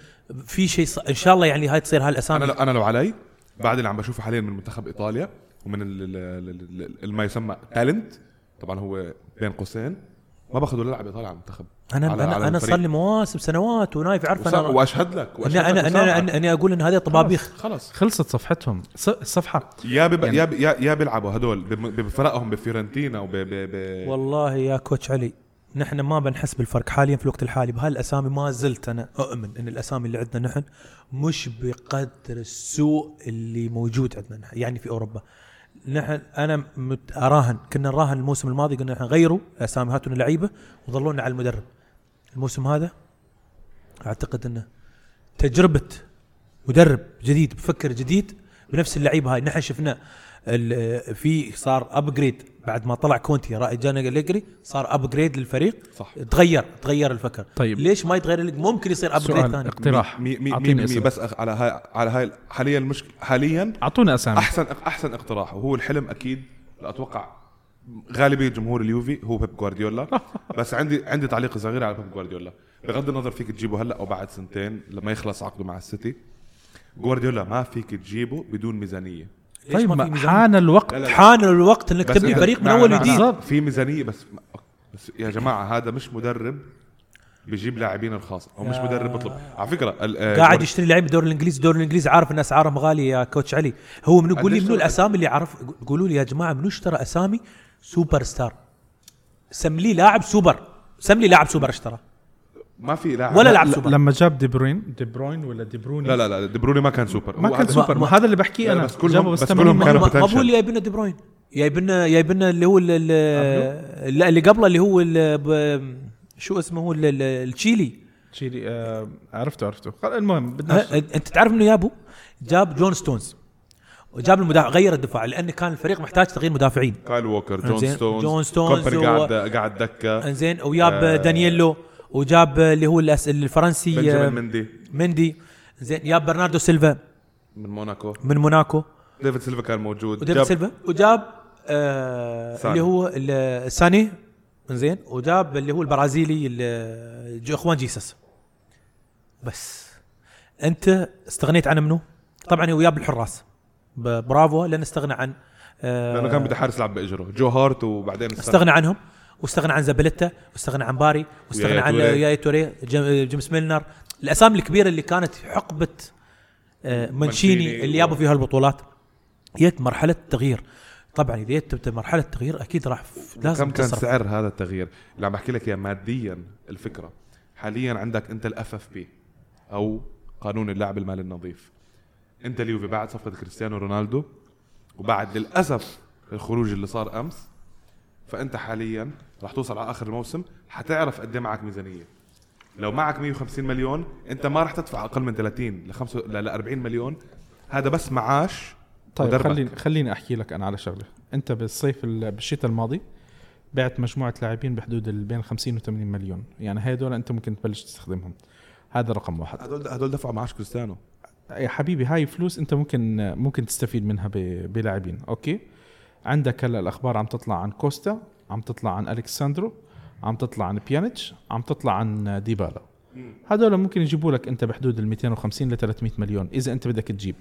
في شيء ص... إن شاء الله يعني هاي تصير أنا هالاسامي لو أنا لو علي بعد اللي عم بشوفه حاليا من منتخب إيطاليا ومن ال- ال- ال- ال- ال- ما يسمى talent طبعا هو بين قوسين. ما باخذ ولا لاعب ايطالي على المنتخب. أنا على- أنا على أنا. صار لي مواسم سنوات ونايف عارف أنا وأشهد لك وأشهد أنا لك أنا أنا, أنا أقول إن هذه طبابيخ. خلص خلصت صفحتهم. ص- الصفحة. يا بب... يعني- يا ب... يا بيلعبوا هدول بم- بفرقهم بفيورنتينا وب ب... ب... والله يا كوتش علي نحن ما بنحس بالفرق حاليا في الوقت الحالي. بهالأسامي ما زلت أنا أؤمن إن الأسامي اللي عندنا نحن مش بقدر السوء اللي موجود عندنا نحن يعني في أوروبا. نحن أنا مت أراهن كنا نراهن الموسم الماضي قلنا نحن غيروا أسامي هاتوا لنا لعيبه وظلونا على المدرب. الموسم هذا أعتقد إنه تجربة مدرب جديد بفكر جديد بنفس اللعيبة هاي. نحن شفنا في صار upgrade بعد ما طلع كونتي رائد جانا أليجري صار upgrade للفريق. صح. تغير تغير الفكر. طيب. ليش ما يتغير؟ ممكن يصير upgrade سؤال ثاني. اقتراح. مي... مي... مي... مي... بس. على هاي على هاي حاليا المشكلة حاليا أعطونا أسامي. احسن أحسن اقتراح وهو الحلم أكيد أتوقع غالبية جمهور اليوفي هو بيب جوارديولا. بس عندي عندي تعليق صغير على بيب جوارديولا. بغض النظر فيك تجيبه هلأ أو بعد سنتين لما يخلص عقده مع السيتي جوارديولا ما فيك تجيبه بدون ميزانية. طيب ما؟ حان الوقت. لا، لا. حان الوقت إنك تبني فريق من مع- أول مع- وجديد. مع- في ميزانية بس بس يا جماعة هذا مش مدرب بيجيب لاعبين الخاص أو مش مدرب بيطلب على فكرة آه، قاعد جوارد- يشتري لعيبه الدوري الإنجليزي. الدوري الإنجليزي عارف إن اسعارهم غاليه يا coach علي. هو منو؟ قول لي منو الأسامي اللي عرف قولوا لي يا جماعة منو اشترى أسامي سوبر ستار؟ سم لي لاعب سوبر. سم لي لاعب سوبر اشترى. ما في لاعب. ولا لا لاعب ل- سوبر. لما جاب دي بروين دي بروين ولا دي بروني؟ لا لا لا دي بروني ما كان سوبر. ما هو كان هذا- سوبر. ما- هذا اللي بحكيه أنا. بس كلهم- بس 80 كلهم كانوا ما- ما potential. بقول لي جايبنا دي بروين. جايبنا جايبنا اللي هو ال- ال- لا اللي قبله اللي هو ال- ب- شو اسمه هو ال- ال- التشيلي. تشيلي آه عرفته عرفته. المهم بدنا انت تعرف إنه جابه جاب جون ستونز. وجاب المدافع غير الدفاع لأن كان الفريق محتاج تغيير مدافعين. كايل ووكر جون ستونز. جون ستونز قاعد قاعد دكة. إنزين وجاب آه. دانييلو. وجاب اللي هو الأس- الفرنسي بنجامين آه، مندي. مندي. زين جاب برناردو سيلفا. من موناكو. من موناكو. ديفيد سيلفا كان موجود. وديفيد جاب سيلفا. وجاب آه ساني. اللي هو ساني. زين وجاب اللي هو البرازيلي جو- جوان جيسوس. بس. أنت استغنيت عن منو؟ طبعا هو جاب الحراس. برافو لأن استغنى عن آه لأنه كان بده حارس يلعب بإجره. جو هارت وبعدين استنى. استغنى عنهم. واستغنى عن زاباليتا واستغنى عن باري واستغنى عن. يايا توري جيم- جيمس ميلنر. الأسامي الكبيرة اللي كانت في حقبة آه، مانشيني اللي جابوا فيها البطولات جت مرحلة تغيير. طبعا إذا جت مرحلة تغيير أكيد راح لازم كم كان تصرف. سعر هذا التغيير؟ اللي عم بحكي لك إياه ماديا الفكرة. حاليا عندك أنت ال FFP أو قانون اللعب المالي النظيف. أنت اليوفي بعد صفقة كريستيانو رونالدو وبعد للأسف الخروج اللي صار أمس فأنت حاليا راح توصل على آخر الموسم حتعرف قد إيه معك ميزانية. لو معك 150 مليون أنت ما راح تدفع أقل من 30 ل 5 ل 40 مليون. هذا بس معاش طيب مدربك. خليني خليني أحكي لك أنا على شغلة. أنت بالصيف ال- بالشتاء الماضي بعت مجموعة لاعبين بحدود بين 50 و 80 مليون. يعني هدول أنت ممكن تبلش تستخدمهم. هذا رقم واحد. هدول هدول دفعوا معاش كريستيانو. يا حبيبي هاي فلوس أنت ممكن ممكن تستفيد منها بلاعبين أوكي؟ عندك هلا الأخبار عم تطلع عن كوستا عم تطلع عن الكساندرو عم تطلع عن بيانيتش عم تطلع عن ديبالا. هذول ممكن يجيبوا لك أنت بحدود ال 250 ل 300 مليون إذا أنت بدك تجيب.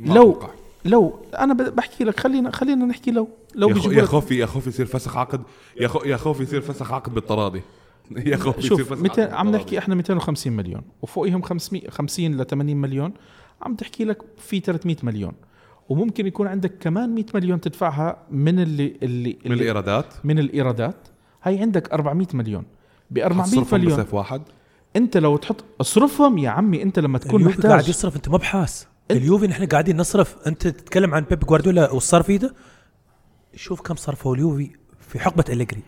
لو أتوقع. لو أنا بحكي لك خلينا خلينا نحكي لو لو يا, خوفي يا خوفي يصير فسخ عقد يا خو يا خوفي يصير فسخ عقد بالتراضي. يا خوفي يصير فسخ 200 عقد عم. نحكي إحنا 250 مليون وفوقهم 500 50 ل 80 مليون عم تحكي لك في 300 مليون. وممكن يكون عندك كمان 100 مليون تدفعها من اللي اللي, من اللي الإيرادات؟ من الإيرادات. هاي عندك 400 مليون. ب 400 حتصرفهم مليون. بصيف واحد؟ انت لو تحط اصرفهم يا عمي انت لما تكون اليوفي قاعد محتاج يصرف انت ما بحاس. اليوفي نحن قاعدين نصرف. انت تتكلم عن بيب جوارديولا والصرف ايده؟ شوف كم صرفوا اليوفي في حقبة إليجري.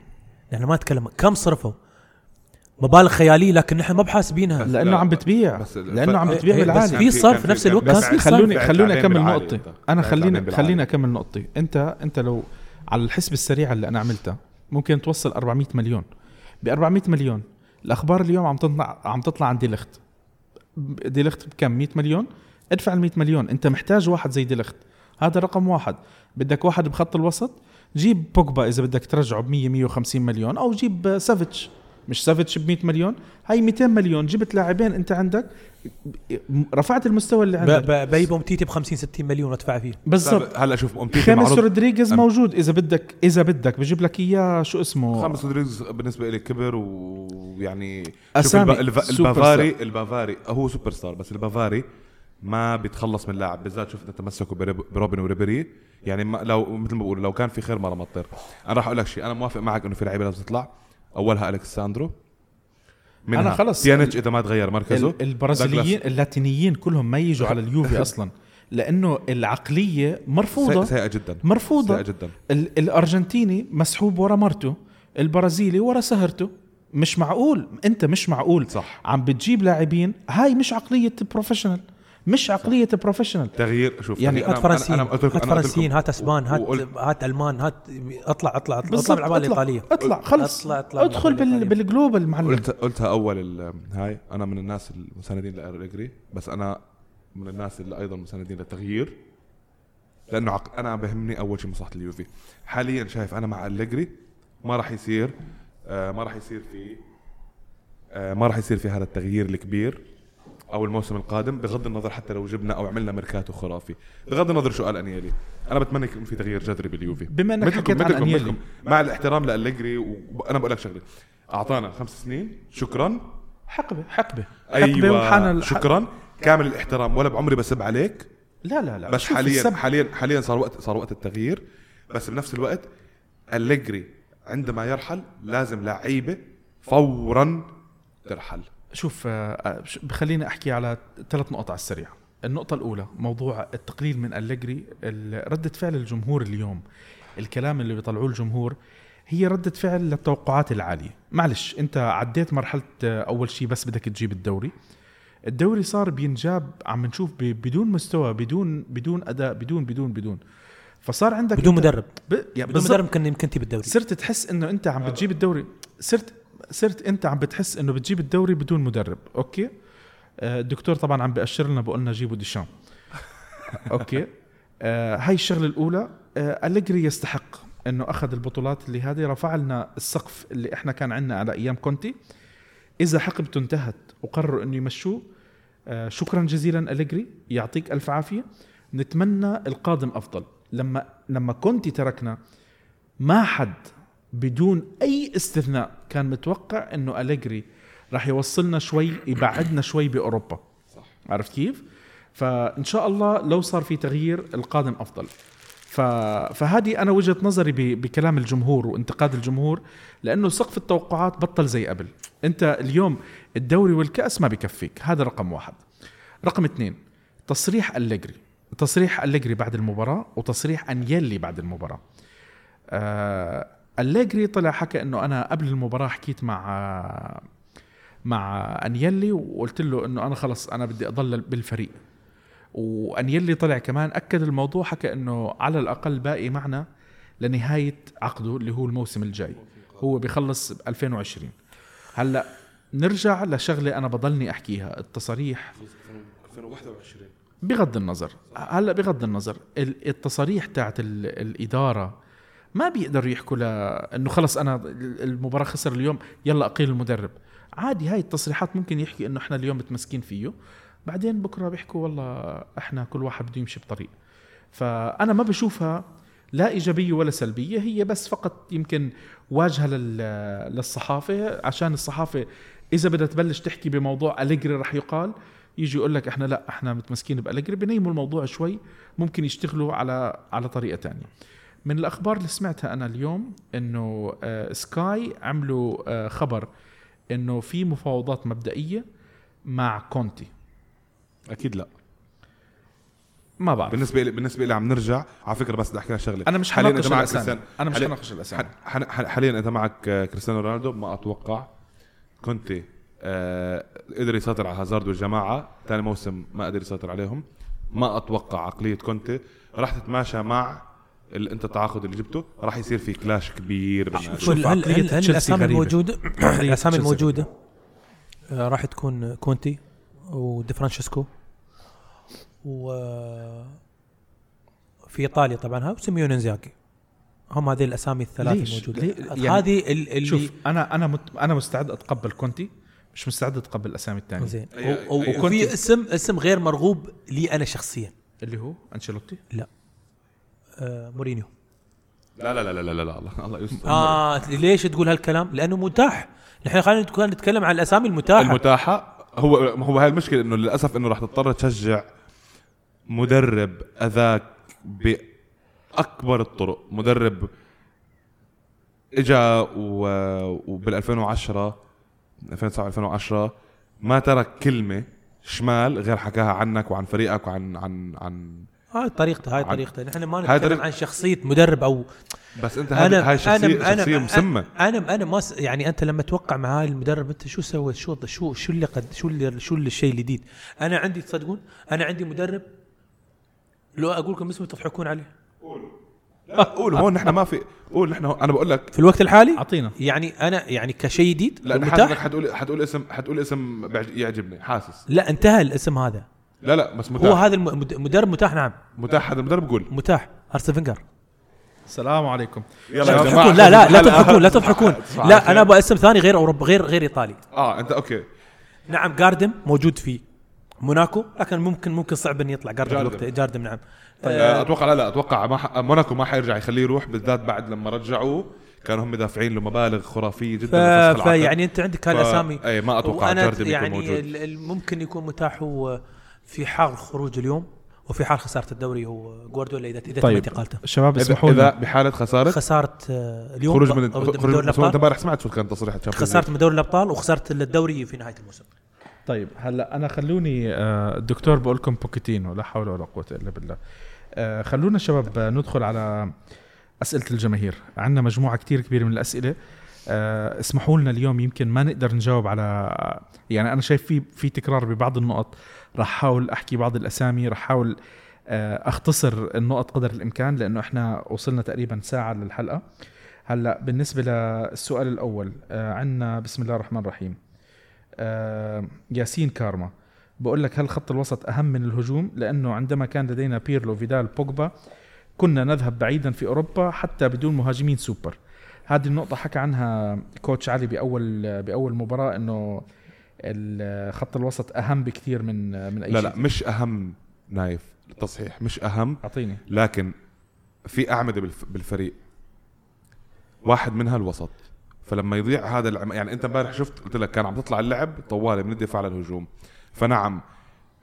نحن ما نتكلم كم صرفوا. مبالغ خيالية لكن نحن ما بحاسبينها. لأنه لا، عم بتبيع. بس ال- لأنه عم بتبيع إيه، بس في صرف نفس الوقت. بس في خلوني خلوني أكمل نقطتي. أنا خليني خليني. أكمل نقطتي انت أنت لو على الحسبه السريعه اللي أنا عملتها ممكن توصل 400 مليون. ب 400 مليون الأخبار اليوم عم تطلع عم تطلع عن ديليخت ديليخت بكم؟ 100 مليون؟ ادفع ال 100 مليون. أنت محتاج واحد زي ديليخت هذا رقم واحد. بدك واحد بخط الوسط؟ جيب بوجبا إذا بدك ترجعه ب 100 150 مليون أو جيب سافيتش. مش سافيتش ب 100 مليون؟ هاي 200 مليون جبت لاعبين انت عندك رفعت المستوى اللي عندك. ب- بجيب امتيتي ب 50 60 مليون ادفع فيه. بالضبط. هلا شوف امتيتي خامس رودريغيز موجود. إذا بدك إذا بدك بجيب لك إياه شو اسمه؟ خامس رودريغز بالنسبة لي كبر ويعني شوف أسامي. الب... البافاري البافاري هو super star بس البافاري ما بيتخلص من لاعب. بالذات شفنا بريب- بروبن وريبيري. يعني ما لو مثل ما بقول لو كان في خير ما رماه الطير أنا راح أقول لك شيء أنا موافق معك إنه في لعيبة لازم تطلع. أولها الكساندرو منها أنا خلص. بيانيتش إذا ما تغير مركزه ال- البرازيليين اللاتينيين كلهم ما يجوا على اليوفي أصلا لأنه العقلية مرفوضة. سيئة جدا. مرفوضة. سيئة جدا. ال- الأرجنتيني مسحوب ورا مرته البرازيلي ورا سهرته مش معقول. أنت مش معقول. صح. عم بتجيب لاعبين هاي مش عقلية professional مش عقلية professional تغيير شوف يعني هات فرنسيين هات فرنسيين هات أسبان هات هات ألمان هات اطلع اطلع اطلع, العمال اطلع. الإيطالية. اطلع خلص. اطلع اطلع من أدخل بال. بال global معلم. قلت قلتها أول هاي أنا من الناس المساندين لأليجري بس أنا من الناس اللي أيضا مساندين للتغيير لأنه عق... أنا بهمني أول شيء مصلحة اليوفي. حاليا شايف أنا مع أليجري ما راح يصير آه ما راح يصير في آه ما راح يصير في هذا التغيير الكبير. أو الموسم القادم بغض النظر حتى لو جبنا أو عملنا ميركاتو خرافي. بغض النظر شو قال أنيلي. أنا بتمنى يكون في تغيير جذري باليوفي. بما إنك حكيت عن مثلكم. مع الاحترام لأليجري وأنا بقول لك شغلة. أعطانا خمس سنين. شكرا. حقبة حقبة. حقبة وحان أيوه ال- شكرا. كامل الاحترام. ولا بعمري بسب عليك. لا لا لا. بس حاليا السب- حاليا حاليا صار وقت صار وقت التغيير. بس بنفس الوقت أليجري عندما يرحل لازم لعيبة فورا ترحل. شوف آه، آه، ش- خليني أحكي على ثلاث نقط على السريع. النقطة الأولى موضوع التقليل من أليجري. ردة فعل الجمهور اليوم الكلام اللي بيطلعوه الجمهور هي ردة فعل للتوقعات العالية. معلش أنت عديت مرحلة آه، أول شيء بس بدك تجيب الدوري. الدوري صار بينجاب عم نشوف بدون مستوى بدون بدون أداء بدون بدون بدون. فصار عندك بدون مدرب. ب... يعني بدون. مدرب يمكن يمكن تجيب الدوري. صرت تحس إنه أنت عم بتجيب الدوري. صرت صرت انت عم بتحس انه بتجيب الدوري بدون مدرب أوكي؟ آه، الدكتور طبعا عم بيأشر لنا بقول لنا جيبوا ديشام. أوكي؟ آه هاي الشغلة الأولى آه أليجري يستحق إنه أخذ البطولات اللي هذه. رفع لنا السقف اللي إحنا كان عندنا على أيام كونتي. إذا حقبته انتهت وقرروا إنه يمشوه شكرا جزيلا أليجري. يعطيك ألف عافية. نتمنى القادم أفضل. لما لما كونتي تركنا ما حد بدون أي استثناء. كان متوقع إنه أليجري راح يوصلنا شوي يبعدنا شوي بأوروبا. صح. عرفت كيف؟ فإن شاء الله لو صار في تغيير القادم أفضل. ف... فهذه أنا وجهة نظري ب... بكلام الجمهور وانتقاد الجمهور لأنه سقف التوقعات بطل زي قبل. أنت اليوم الدوري والكأس ما بكفيك. هذا رقم واحد. رقم اثنين تصريح أليجري. تصريح أليجري بعد المباراة وتصريح أنيلي بعد المباراة. آه أليجري طلع حكى إنه أنا قبل المباراة حكيت مع مع أنيلي وقلت له إنه أنا خلص أنا بدي أضل بالفريق. وأنيلي طلع كمان أكد الموضوع حكى إنه على الأقل باقي معنا لنهاية عقده اللي هو الموسم الجاي. هو بيخلص ب 2020 هلأ نرجع لشغلة أنا بضلني أحكيها التصاريح 2021 بغض النظر. هلأ بغض النظر ال- التصاريح تاعت ال- الإدارة ما بيقدروا يحكوا لأنه خلص أنا المباراة خسر اليوم يلا أقيل المدرب. عادي هاي التصريحات ممكن يحكي إنه إحنا اليوم متمسكين فيه. بعدين بكرة بيحكوا والله إحنا كل واحد بده يمشي بطريق. فأنا ما بشوفها لا إيجابية ولا سلبية هي بس فقط يمكن واجهة لل- للصحافة عشان الصحافة إذا بدها تبلش تحكي بموضوع أليجري رح يقال يجي يقول لك إحنا لا إحنا متمسكين بأليجري بنيموا الموضوع شوي ممكن يشتغلوا على على طريقة تانية. من الأخبار اللي سمعتها أنا اليوم إنه آه سكاي عملوا آه خبر إنه في مفاوضات مبدئية مع كونتي. أكيد لا. ما بعرف. بالنسبة لي بالنسبة لي عم نرجع. على فكرة بس بدي أحكي لك شغلة. أنا مش حالياً أنت معك كريستيانو. أنا مش حناقش الأسامي. حاليا انت معك آه، كريستيانو رونالدو ما أتوقع كنت آه قدر يسيطر على هازارد والجماعة. ثاني موسم ما قدر يسيطر عليهم. ما أتوقع عقلية كونتي. راح تتماشى مع اللي انت التعاقد اللي جبته راح يصير في كلاش كبير. شوف هل هل الأسامي. الموجوده الأسامي الموجودة آه، راح تكون كونتي ودي فرانشيسكو و في إيطاليا طبعا ها وسيموني انزاجي هم هذه الأسامي الثلاث ليش؟ الموجودة؟ يعني هذه ال- اللي شوف أنا أنا مت أنا مستعد أتقبل كونتي مش مستعد أتقبل الأسامي الثانية. زين. أي- و- و- أي- وفي اسم اسم غير مرغوب لي أنا شخصيا. اللي هو أنشيلوتي؟ آه مورينيو. لا لا لا لا لا لا الله الله يستر. آه ليش تقول هالكلام؟ لأنه متاح. نحن خلينا نتكلم- نتكلم عن الأسامي المتاحة. المتاحة. هو هو هاي المشكلة إنه للأسف إنه راح تضطر تشجع مدرب أذاك بأكبر الطرق. مدرب إجا وبال 2010 2009 2010 ما ترك كلمة شمال غير حكاها عنك وعن فريقك وعن عن عن هاي طريقته هاي طريقته نحن ما نتكلم طريق- عن شخصيه مدرب أو بس انت هاي هاي شخصيه شخصيه مسمى أنا أنا ما س... يعني انت لما توقع مع هاي المدرب انت شو سويت شو شو شو اللي قد شو اللي شو اللي الشيء الجديد أنا عندي تصدقون أنا عندي مدرب لو أقول لكم اسمه تضحكون عليه لا قول هون نحن ما في قول نحن أنا بقول لك في الوقت الحالي اعطينا يعني أنا يعني كشيء جديد؟ حاسس حتقول حتقول اسم حتقول اسم يعجبني حاسس لا انتهى الاسم هذا لا لا بس هو متاح هذا الم- مدرب متاح نعم. متاح هذا المدرب؟ قول. متاح. أرسين فينجر. السلام عليكم. يلا لا يا تضحكون جماعة، لا لا لا تضحكون لا تضحكون. لا. أنا أبغى اسم ثاني غير اوروبا غير غير إيطالي. آه أنت أوكي. نعم جارديم موجود في موناكو لكن ممكن ممكن صعب إنه يطلع. جارديم. جارديم. الوقت جارديم نعم. آه، أتوقع لا لا أتوقع ما ح... موناكو ما حيرجع يخليه يروح بالذات بعد لما رجعوه كانوا هم دافعين له مبالغ خرافيه ف... جدا العقد. فيعني أنت عندك هالاسامي اي ما أتوقع وأنا جارديم يكون يعني موجود. ممكن يكون متاح هو في حال خروج اليوم وفي حال خسارة الدوري هو جوارديولا اذا إذا طيب. تمت اقالته شباب اذا, اسمحوا إذا لنا بحالة خسارة؟ خسارة آه، اليوم خروج من خروج هو انت الأبطال. امبارح سمعت شو كان تصريح خسارة من دوري الأبطال وخسارة الدوري في نهاية الموسم. طيب هلأ أنا خلوني آه، الدكتور بقول لكم بوكيتينو لا حول ولا قوة إلا بالله. آه، خلونا شباب آه، ندخل على أسئلة الجماهير. عندنا مجموعة كتير كبيرة من الأسئلة. آه، اسمحوا لنا اليوم يمكن ما نقدر نجاوب على يعني أنا شايف في في تكرار ببعض النقط. راح احاول أحكي بعض الأسامي راح احاول آه، أختصر النقط قدر الإمكان لأنه إحنا وصلنا تقريبا ساعة للحلقة. هلأ بالنسبة للسؤال الأول آه، عندنا بسم الله الرحمن الرحيم. آه، ياسين كارما بقول لك هل خط الوسط أهم من الهجوم؟ لأنه عندما كان لدينا بيرلو فيدال بوجبا كنا نذهب بعيدا في أوروبا حتى بدون مهاجمين سوبر. هذه النقطة حكى عنها coach علي بأول بأول مباراة إنه ال- خط الوسط أهم بكثير من من أي لا شيء. لا مش أهم نايف التصحيح مش أهم أعطيني. لكن في أعمدة بالف... بالفريق. واحد منها الوسط. فلما يضيع هذا العم... يعني أنت امبارح شفت قلت لك كان عم تطلع اللعب طوالي من الدفاع للهجوم. فنعم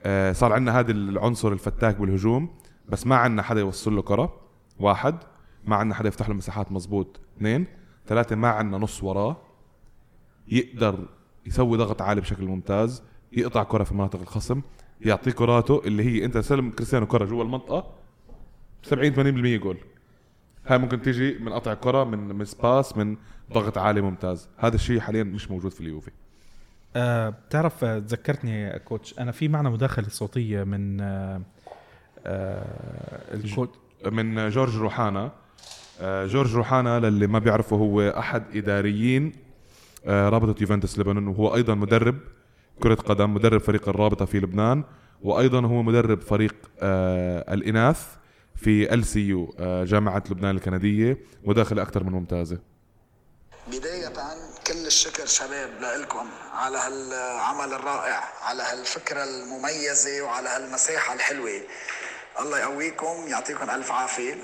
آه صار عندنا هذا العنصر الفتاك بالهجوم بس ما عندنا حدا يوصل له كرة. واحد ما عندنا حدا يفتح له مساحات مزبوط اثنين ثلاثة ما عندنا نص وراه. يقدر يسوي ضغط عالي بشكل ممتاز يقطع كرة في مناطق الخصم يعطيه كراته اللي هي انت سلم كريستيانو كرة جوا المنطقة 70 80% جول. هاي ممكن تيجي من قطع كرة من من سباس من ضغط عالي ممتاز. هذا الشيء حاليا مش موجود في اليوفي. آه بتعرف آه، تذكرتني coach أنا في معنا مداخلة صوتية من آه ال coach من جورج روحانا. آه، جورج روحانا للي ما بيعرفه هو أحد إداريين رابطة يوفنتوس لبنان وهو أيضا مدرب كرة قدم مدرب فريق الرابطة في لبنان وأيضا هو مدرب فريق آه، الإناث في LCU جامعة لبنان الكندية مداخله أكثر من ممتازة. بداية كل الشكر شباب لكم على هالعمل الرائع على هالفكرة المميزة وعلى هالمساحة الحلوة. الله يقويكم يعطيكم ألف عافية.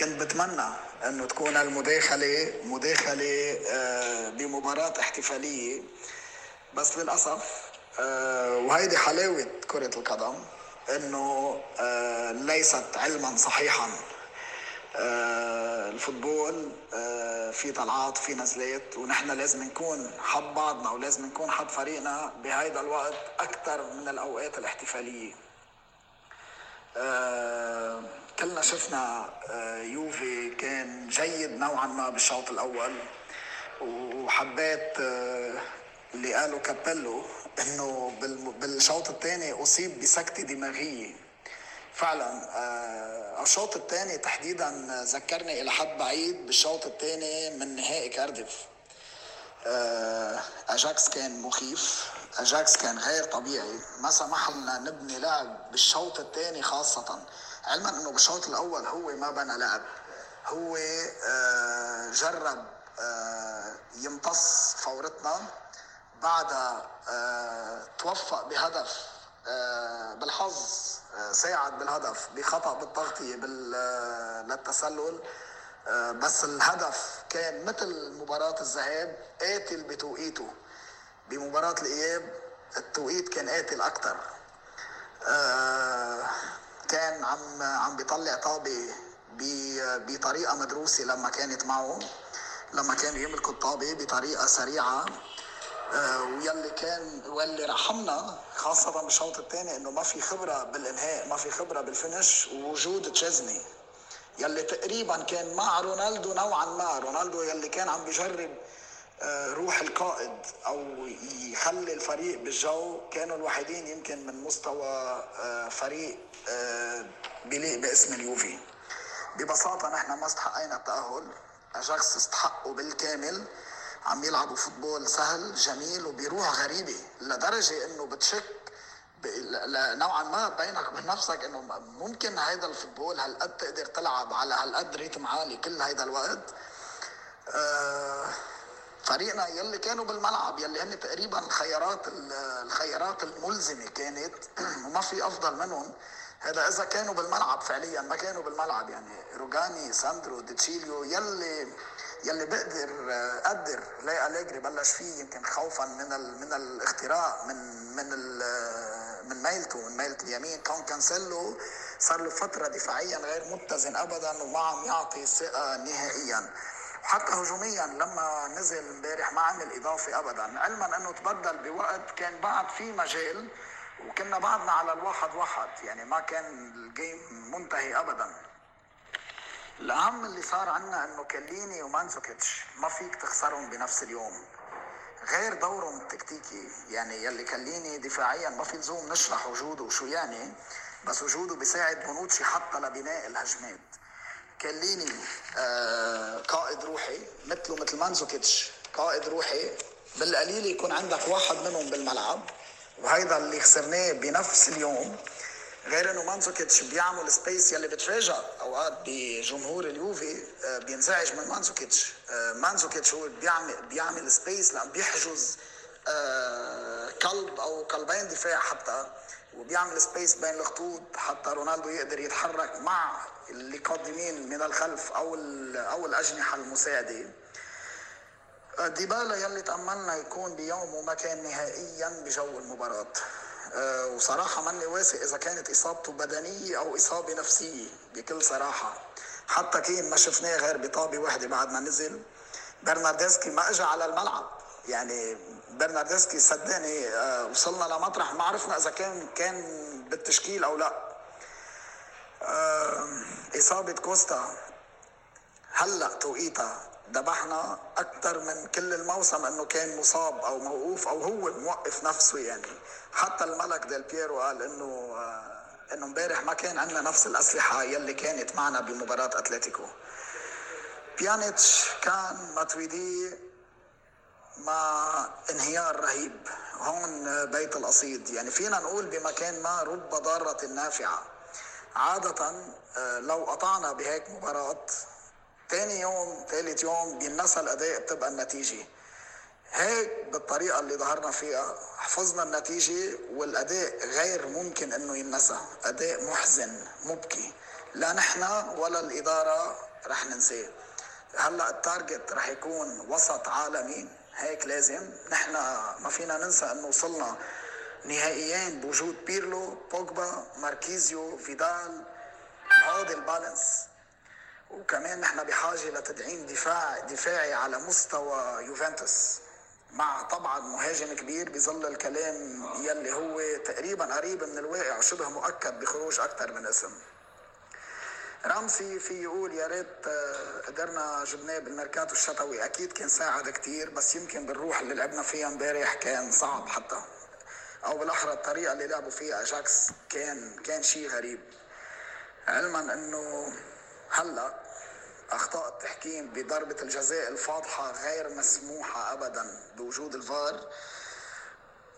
كنت بتمنى إنه تكون المداخلة مداخلة آه، بمباراة احتفالية. بس للأسف آه، وهيدي حلاوة كرة القدم إنه آه، ليست علما صحيحا. الفوتبول في طلعات في نزلات ونحن لازم نكون حب بعضنا ولازم نكون حب فريقنا بهيدا الوقت أكثر من الأوقات الاحتفالية. آه، كلنا شفنا آه، يوفي كان جيد نوعا ما بالشوط الأول وحبيت آه، اللي قاله كابيلو إنه بالشوط الثاني أصيب بسكته دماغيه فعلا آه، الشوط الثاني تحديدا ذكرني إلى حد بعيد بالشوط الثاني من نهائي كارديف. أجاكس كان مخيف أجاكس كان غير طبيعي. ما سمح لنا نبني لعب بالشوط الثاني خاصة. علما انه بالشوط الأول هو ما بنى لعب هو آه، جرب يمتص فورتنا. بعدها توفق بهدف بالحظ ساعد بالهدف بخطأ بالتغطيه بال للتسلل. آه، بس الهدف كان مثل مباراة الذهاب قاتل بتوقيته. بمباراة الإياب التوقيت كان قاتل أكثر آه، كان عم عم بيطلع طابة بطريقة مدروسة لما كانت معه لما كانوا يملكوا الطابة بطريقة سريعة. آه، ويلي كان واللي رحمنا خاصة بالشوط الثاني إنه ما في خبرة بالإنهاء ما في خبرة بالفنش ووجود تشيزني. يلي تقريبا كان مع رونالدو نوعا ما. رونالدو يلي كان عم بجرب روح القائد أو يخلي الفريق بالجو. كانوا الوحيدين يمكن من مستوى آه، فريق بليق باسم اليوفي. ببساطة نحن ما استحقينا التأهل. أجاكس استحقوا بالكامل. عم يلعبوا football سهل جميل وبروح غريبة لدرجة إنه بتشك نوعا ما بينك وبين نفسك إنه ممكن هيدا ال football هالقد تقدر تلعب على هالقد rhythm عالي كل هيدا الوقت. آه، فريقنا يلي كانوا بالملعب يلي هن تقريبا الخيارات الخيارات الملزمة كانت وما في أفضل منهم. هذا إذا كانوا بالملعب فعليا ما كانوا بالملعب. يعني روجاني ساندرو ديشيليو يلي يلي بقدر آه، قدر. لا أليجري بلش فيه يمكن خوفا من ال من الاختراق من من ال آه، من ميلته من ميلة اليمين. كان كانسيلو صار له فترة دفاعيا غير متزن أبدا وما عم يعطي ثقة نهائيا. وحتى هجوميا لما نزل امبارح ما عمل إضافة أبدا. علما أنه تبدل بوقت كان بعد في مجال وكنا بعدنا على الواحد واحد يعني ما كان الجيم منتهي أبدا. الأهم اللي صار عنا إنه كيليني ومانزوكيتش ما فيك تخسرهم بنفس اليوم. غير دورهم التكتيكي يعني يلي كيليني دفاعيا ما في لزوم نشرح وجوده وشو يعني بس وجوده بيساعد بونوتشي حتى لبناء الهجمات. كيليني آه قائد روحي مثله مثل مانزوكيتش قائد روحي بالقليل يكون عندك واحد منهم بالملعب وهيدا اللي خسرناه بنفس اليوم. غير إنه مانزوكيتش بيعمل space يلي بتفاجئ أوقات بجمهور اليوفي آه، بينزعج من مانزوكيتش. آه، مانزوكيتش هو بيعمل بيعمل space لأن بيحجز قلب أو قلبين دفاع حتى. وبيعمل space بين الخطوط حتى رونالدو يقدر يتحرك مع اللي قادمين من الخلف أو أو الأجنحة المساعدة. ديبالا يلي تأملنا يكون بيوم وما كان نهائيا بجو المباراة. آه، وصراحة ماني واثق إذا كانت إصابته بدنية أو إصابة نفسية بكل صراحة. حتى كين ما شفناه غير بطابة واحدة بعد ما نزل. برناردسكي ما اجى على الملعب. يعني برناردسكي صدقني آه، وصلنا لمطرح ما عرفنا إذا كان كان بالتشكيل أو لا. آه، إصابة كوستا هلأ توقيتها. ذبحنا أكثر من كل الموسم إنه كان مصاب أو موقوف أو هو موقف نفسه يعني. حتى الملك ديل بييرو قال إنه آه، إنه امبارح ما كان عندنا نفس الأسلحة يلي كانت معنا بمباراة أتلتيكو. بيانيتش كان ماتويدي مع انهيار رهيب. هون بيت القصيد. يعني فينا نقول بمكان ما رب ضارة نافعة. عادة آه، لو قطعنا بهيك مباراة ثاني يوم ثالث يوم بينسى الأداء بتبقى النتيجة. هيك بالطريقة اللي ظهرنا فيها حفظنا النتيجة والأداء غير ممكن أنه ينسى. أداء محزن مبكي. لا نحن ولا الإدارة رح ننساه. هلأ ال target رح يكون وسط عالمي. هيك لازم. نحن ما فينا ننسى إنه وصلنا نهائيين بوجود بيرلو بوجبا ماركيزيو فيدال هذا ال balance. وكمان نحن بحاجة لتدعيم دفاع دفاعي على مستوى يوفنتوس. مع طبعا مهاجم كبير بظل الكلام يلي هو تقريبا قريب من الواقع وشبه مؤكد بخروج أكثر من اسم. رامسي في يقول يا ريت آه، قدرنا جبناه بالميركاتو الشتوي. أكيد كان ساعد كثير بس يمكن بالروح اللي لعبنا فيها امبارح كان صعب حتى. أو بالأحرى الطريقة اللي لعبوا فيها أجاكس كان كان شيء غريب. علما إنه هلأ أخطاء التحكيم بضربة الجزاء الفاضحة غير مسموحة ابدا بوجود الفار.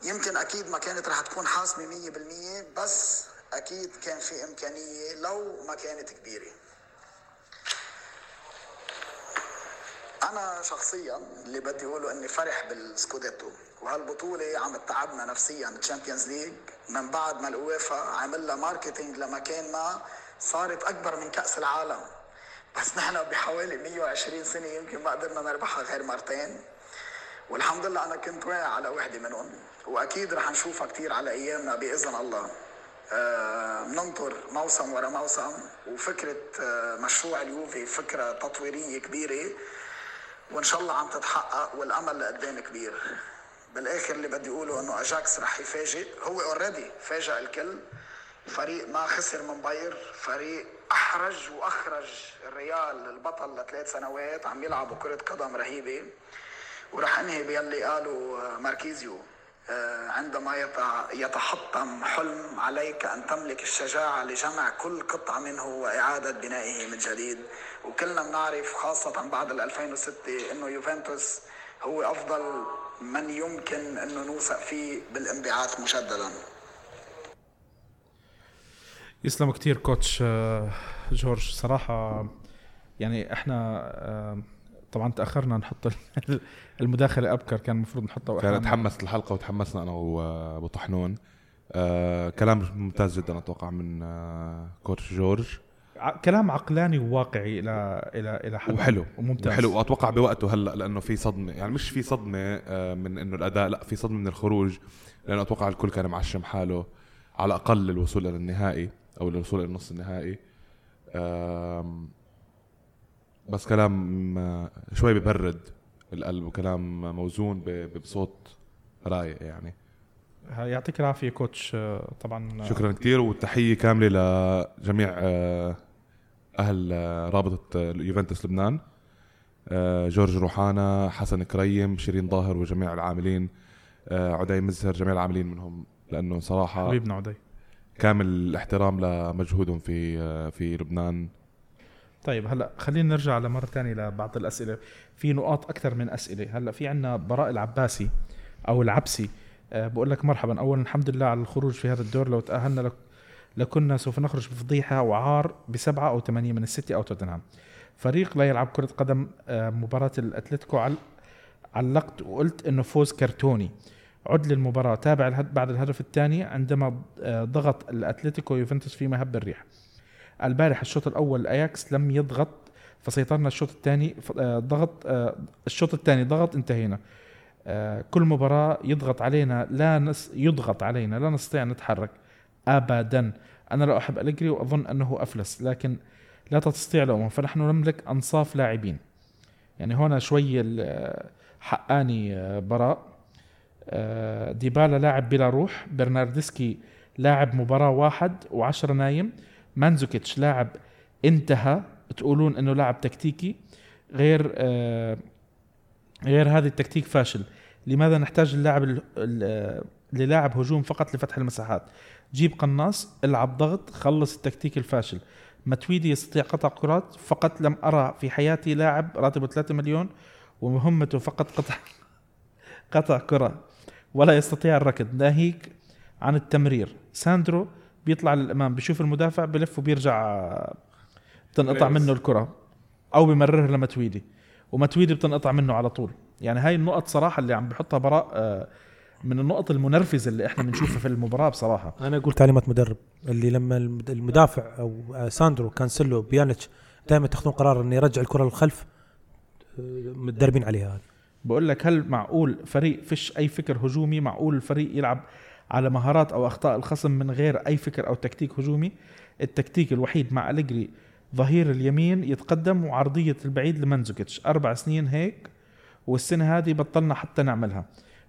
يمكن أكيد ما كانت رح تكون حاسمة 100% بس أكيد كان في إمكانية لو ما كانت كبيرة. أنا شخصيا اللي بدي أقوله إني فرح بالسكوديتو وهالبطولة عم تتعبنا نفسيا ال Champions League من بعد ما الويفا عمل لها marketing لمكان ما صارت أكبر من كأس العالم. بس نحن بحوالي 120 سنة يمكن ما قدرنا نربحها غير مرتين. والحمد لله أنا كنت واعي على وحدة منهم وأكيد رح نشوفها كثير على أيامنا بإذن الله. بننطر موسم ورا موسم وفكرة آه، مشروع اليوفي فكرة تطويرية كبيرة وإن شاء الله عم تتحقق والأمل لقدام كبير. بالآخر اللي بدي أقوله إنه أجاكس رح يفاجئ. هو اوريدي فاجئ الكل. فريق ما خسر من باير فريق أحرج وأخرج الريال البطل لثلاث سنوات عم يلعبوا كرة قدم رهيبة. ورح انهي باللي قاله ماركيزيو. آه، عندما يتحطم حلم عليك أن تملك الشجاعة لجمع كل قطعة منه وإعادة بنائه من جديد. وكلنا بنعرف خاصة بعد 2006 أنه يوفنتوس هو أفضل من يمكن أنه نوثق فيه بالانبعاث مجددا. يسلم كتير كوتش آه، جورج. صراحة يعني إحنا آه، طبعا تأخرنا نحط المداخلة أبكر كان المفروض نحطها كانت تحمست الحلقة وتحمسنا أنا وأبو طحنون. آه كلام ممتاز جدا أتوقع من آه كوتش جورج. كلام عقلاني وواقعي إلى إلى إلى حد وحلو وممتاز. وحلو. وأتوقع بوقته هلأ لأنه في صدمة. يعني مش في صدمة آه من إنه الأداء لأ في صدمة من الخروج. لأنه أتوقع الكل كان معشم حاله على الاقل الوصول إلى النهائي أو الوصول إلى النص النهائي. بس كلام شوي ببرد القلب وكلام موزون بصوت رايق يعني. يعطيك العافية كوتش طبعا شكرا كثير والتحية كاملة لجميع آه، أهل آه، رابطة يوفنتوس لبنان آه، جورج روحانا حسن كريم شيرين ظاهر وجميع العاملين عدي مزهر جميع العاملين منهم لأنه صراحة حبيبنا عدي. كامل الاحترام لمجهودهم في في لبنان. طيب هلأ خلينا نرجع لمرة ثانية لبعض الأسئلة. في نقاط أكثر من أسئلة. هلأ في عندنا براء العباسي أو العبسي. أه بقول لك مرحبا. اولا الحمد لله على الخروج في هذا الدور. لو تأهلنا لك لكنا سوف نخرج بفضيحة وعار بسبعة أو ثمانية من السيتي أو توتنهام. فريق لا يلعب كرة قدم أه مباراة الأتلتيكو علقت وقلت إنه فوز كرتوني. عد للمباراة. تابع بعد الهدف الثاني عندما آه، ضغط الأتلتيكو يوفنتوس في مهب الريح. البارح الشوط الأول اياكس لم يضغط فسيطرنا الشوط الثاني آه، ضغط آه، الشوط الثاني ضغط انتهينا. آه، كل مباراة يضغط علينا لا نس يضغط علينا لا نستطيع أن نتحرك أبدا. أنا لا أحب أليجري وأظن أنه أفلس لكن لا تستطيع لومه فنحن نملك أنصاف لاعبين. يعني هنا شوي حقاني براء. ديبالا لاعب بلا روح برناردسكي لاعب مباراة واحد وعشرة نايم. مانزوكيتش لاعب انتهى. تقولون إنه لاعب تكتيكي. غير آه غير هذا التكتيك فاشل. لماذا نحتاج اللاعب للاعب هجوم فقط لفتح المساحات؟ جيب قناص العب ضغط خلص التكتيك الفاشل. متويدي يستطيع قطع كرات فقط لم أرى في حياتي لاعب راتبه 3 مليون ومهمته فقط قطع قطع كرة. ولا يستطيع الركض. ناهيك عن التمرير. ساندرو بيطلع للإمام بشوف المدافع بلف وبيرجع بتنقطع منه الكرة أو بمررها لمتويدي ومتويدي بتنقطع منه على طول. يعني هاي النقط صراحة اللي عم بحطها براء آه، من النقط المنرفزة اللي إحنا بنشوفها في المباراة بصراحة. أنا أقول تعليمات مدرب اللي لما المدافع أو آه، ساندرو كانسلو بيانيتش دائما تاخذون قرار إنه يرجع الكرة للخلف آه، متدربين عليها. بقول لك هل معقول فريق فيش أي فكر هجومي؟ معقول الفريق يلعب على مهارات أو أخطاء الخصم من غير أي فكر أو تكتيك هجومي. التكتيك الوحيد مع أليجري ظهير اليمين يتقدم وعرضية البعيد لمنزوكيتش. أربع سنين هيك والسنة هذه بطلنا حتى نعملها.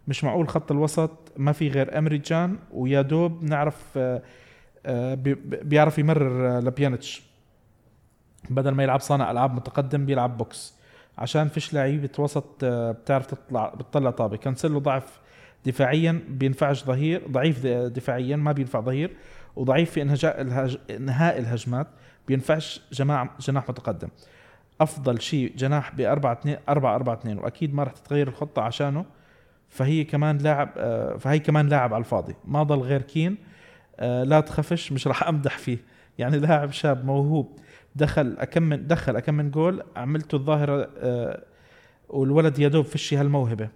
مش معقول خط الوسط ما في غير إمري جان ويا دوب نعرف آه، آه، بيعرف يمرر لبيانيتش. بدل ما يلعب صانع ألعاب متقدم بيلعب box. عشان فيش لعيبة وسط آه، بتعرف تطلع بتطلع طابة. كانسيلو ضعف دفاعيا بينفعش ظهير ضعيف دفاعيا ما بينفع ظهير وضعيف في انهاء الهج... إنهاء الهجمات بينفعش جماعة جناح متقدم. أفضل شيء جناح ب 4 2 4 4 2 وأكيد ما راح تتغير الخطة عشانه فهي كمان لاعب آه، فهي كمان لاعب على الفاضي. ما ضل غير كين آه، لا تخافش مش راح أمدح فيه. يعني لاعب شاب موهوب دخل أكم من دخل أكم من جول عملته الظاهرة آه، والولد يا دوب فشي هالموهبة.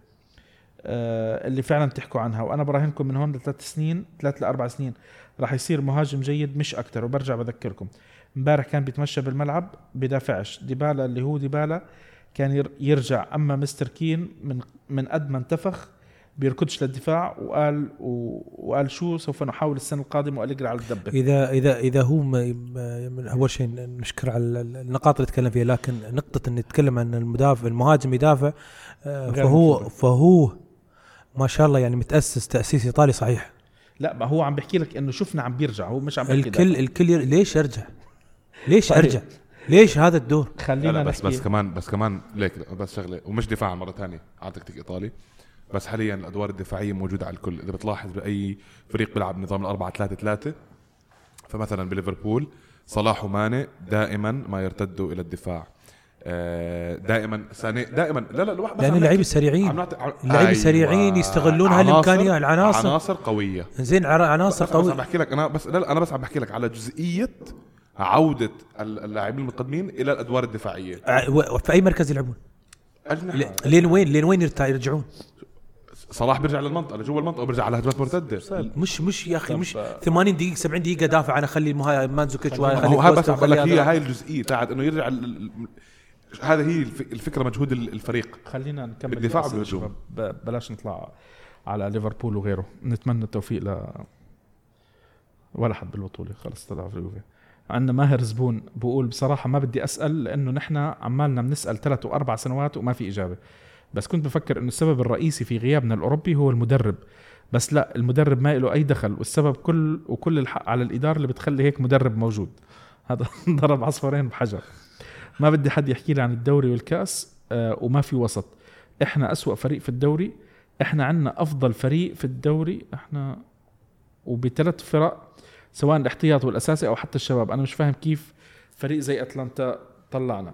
اللي فعلا بتحكوا عنها. وأنا براهنكم من هون لثلاث سنين ثلاث لأربع سنين راح يصير مهاجم جيد مش أكثر وبرجع بذكركم. امبارح كان بيتمشى بالملعب بدافعش. ديبالا اللي هو ديبالا كان ير- يرجع. أما مستر كين من من قد ما انتفخ بيركضش للدفاع وقال و- وقال شو سوف نحاول السنة القادمة والجري على الدبة. إذا إذا إذا هو م- م- أول شيء نشكر على ال- النقاط اللي تكلم فيها لكن نقطة إن نتكلم عن المدافع المهاجم يدافع آه، فهو. فهو ما شاء الله يعني متأسس تأسيس إيطالي صحيح لا ما هو عم بحكي لك إنه شفنا عم بيرجع هو مش عم بيحكي الكل دافع. الكل ير... ليش ارجع؟ ليش طيب. ارجع؟ ليش هذا الدور؟ خلينا لا بس نحكي بس كمان بس كمان ليك بس شغلة ومش دفاع مرة ثانية على تكتيك إيطالي بس حاليا الأدوار الدفاعية موجودة على الكل إذا بتلاحظ بأي فريق بيلعب نظام الأربعة ثلاثة ثلاثة فمثلا بليفربول صلاح وماني دائما ما يرتدوا إلى الدفاع دائما ثاني دائما لا لا الواحد لأن اللعيبة السريعين عم- اللعيبة السريعين يستغلون هالإمكانية، العناصر. عناصر قوية زين عناصر بس, بس عم قويه بحكي لك أنا بس لا لا أنا بس عم بحكي لك على جزئية عودة ال- اللاعبين المتقدمين إلى الأدوار الدفاعية و- في أي مركز يلعبون؟ لين وين لين وين يرجعون؟ صلاح بيرجع للمنطقة لجوا المنطقة وبيرجع على هجمات مرتدة مش مش يا أخي مش 80 دقيقة 70 دقيقة دافع أنا اخلي مانزوكيتش هو وأخلي هذا بس بقول لك هي. هاي الجزئية تاعت إنه يرجع هذا هي الف- الفكرة مجهود ال- الفريق. خلينا نكمل بالدفاع الأسئلة وبالهجوم. شباب. ب- بلاش نطلع على ليفربول وغيره. نتمنى التوفيق ل ولا حد بالبطولة. خلص طلع في اليوفي. عندنا ماهر زبون بقول بصراحة ما بدي أسأل لأنه نحن عمالنا بنسأل ثلاث وأربع سنوات وما في إجابة. بس كنت بفكر إنه السبب الرئيسي في غيابنا الأوروبي هو المدرب. بس لا المدرب ما له أي دخل والسبب كل وكل الحق على الإدارة اللي بتخلي هيك مدرب موجود. هذا ضرب عصفورين بحجر. ما بدي حد يحكي لي عن الدوري والكأس آه وما في وسط. إحنا أسوأ فريق في الدوري إحنا عندنا أفضل فريق في الدوري إحنا وبثلاث فرق سواء الاحتياط والأساسي أو حتى الشباب. أنا مش فاهم كيف فريق زي أتلانتا طلعنا.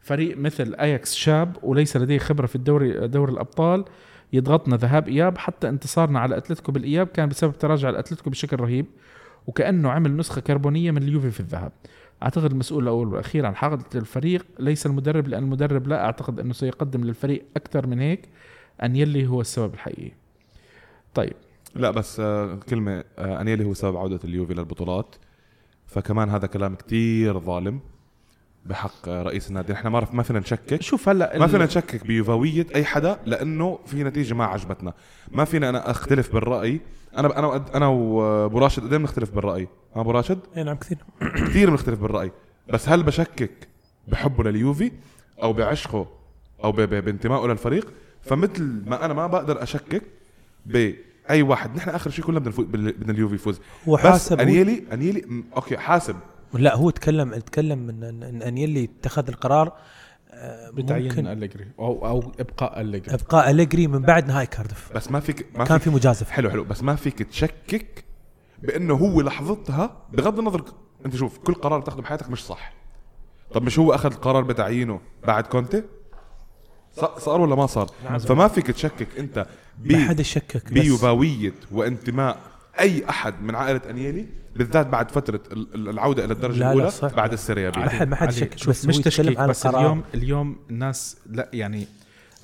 فريق مثل أياكس شاب وليس لديه خبرة في الدوري دوري الأبطال يضغطنا ذهاب إياب. حتى انتصارنا على أتلتيكو بالإياب كان بسبب تراجع الأتلتيكو بشكل رهيب وكأنه عمل نسخة كربونية من اليوفي في الذهاب. أعتقد المسؤول الأول والأخير عن حقيقه الفريق. ليس المدرب لأن المدرب لا أعتقد أنه سيقدم للفريق أكثر من هيك أن يلي هو السبب الحقيقي. طيب. لا بس آه، كلمة آه، انيلي هو سبب عودة اليوفي للبطولات. فكمان هذا كلام كتير ظالم بحق آه، رئيس النادي. إحنا ما ما فينا نشكك. شوف هلأ ما فينا نشكك بيوفاوية أي حدا لأنه في نتيجة ما عجبتنا. ما فينا أنا أختلف بالرأي. أنا أنا أنا وابو راشد قد إيه بنختلف بالرأي. ها أبو راشد؟ اي نعم كثير. كثير بنختلف بالرأي. بس هل بشكك بحبه لليوفي أو بعشقه أو بانتمائه للفريق؟ فمثل ما أنا ما بقدر أشكك بأي واحد. نحن آخر شيء كلنا بدنا بدنا اليوفي يفوز. هو بس حاسب هو أنيلي أنيلي okay حاسب. لا هو تكلم تكلم من إن أنيلي اتخذ القرار بتعيين ممكن أليجري أو أو إبقاء أليجري. إبقاء أليجري من بعد نهائي كاردف. بس ما فيك ما كان فيك في مجازف حلو حلو. بس ما فيك تشكك بأنه هو لحظتها بغض النظر أنت شوف كل قرار بتاخده بحياتك مش صح. طب مش هو أخذ القرار بتعيينه بعد كونتي؟ ص- صار ولا ما صار؟ فما فيك تشكك أنت ما حدا شكك بس بيوفاويه وانتماء أي أحد من عائلة أنيلي بالذات بعد فترة ال- ال- العودة إلى الدرجة لا، لا، الأولى صح. بعد السيريا بي ما حد ما حد علي، شك بس مش تشكيك بس القرار. اليوم اليوم الناس لا يعني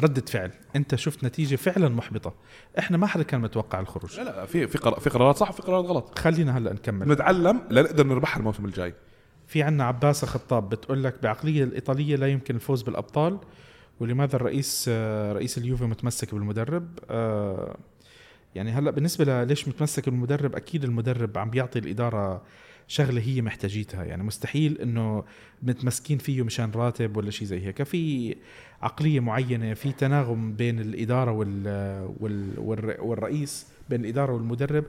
ردة فعل. أنت شفت نتيجة فعلا محبطة. إحنا ما حدا كان متوقع الخروج. لا لا في في قرار في قرارات صح وفي قرارات غلط. خلينا هلأ نكمل. نتعلم لنقدر نربحها الموسم الجاي. في عنا عباسة خطاب بتقول لك بعقلية الإيطالية لا يمكن الفوز بالأبطال ولماذا الرئيس آه، رئيس اليوفي متمسك بالمدرب؟ آه، يعني هلأ بالنسبة ليش متمسك بالمدرب أكيد المدرب عم بيعطي الإدارة شغلة هي محتاجيتها. يعني مستحيل إنه متمسكين فيه مشان راتب ولا شيء زي هيك. في عقلية معينة في تناغم بين الإدارة وال وال والر- والرئيس بين الإدارة والمدرب.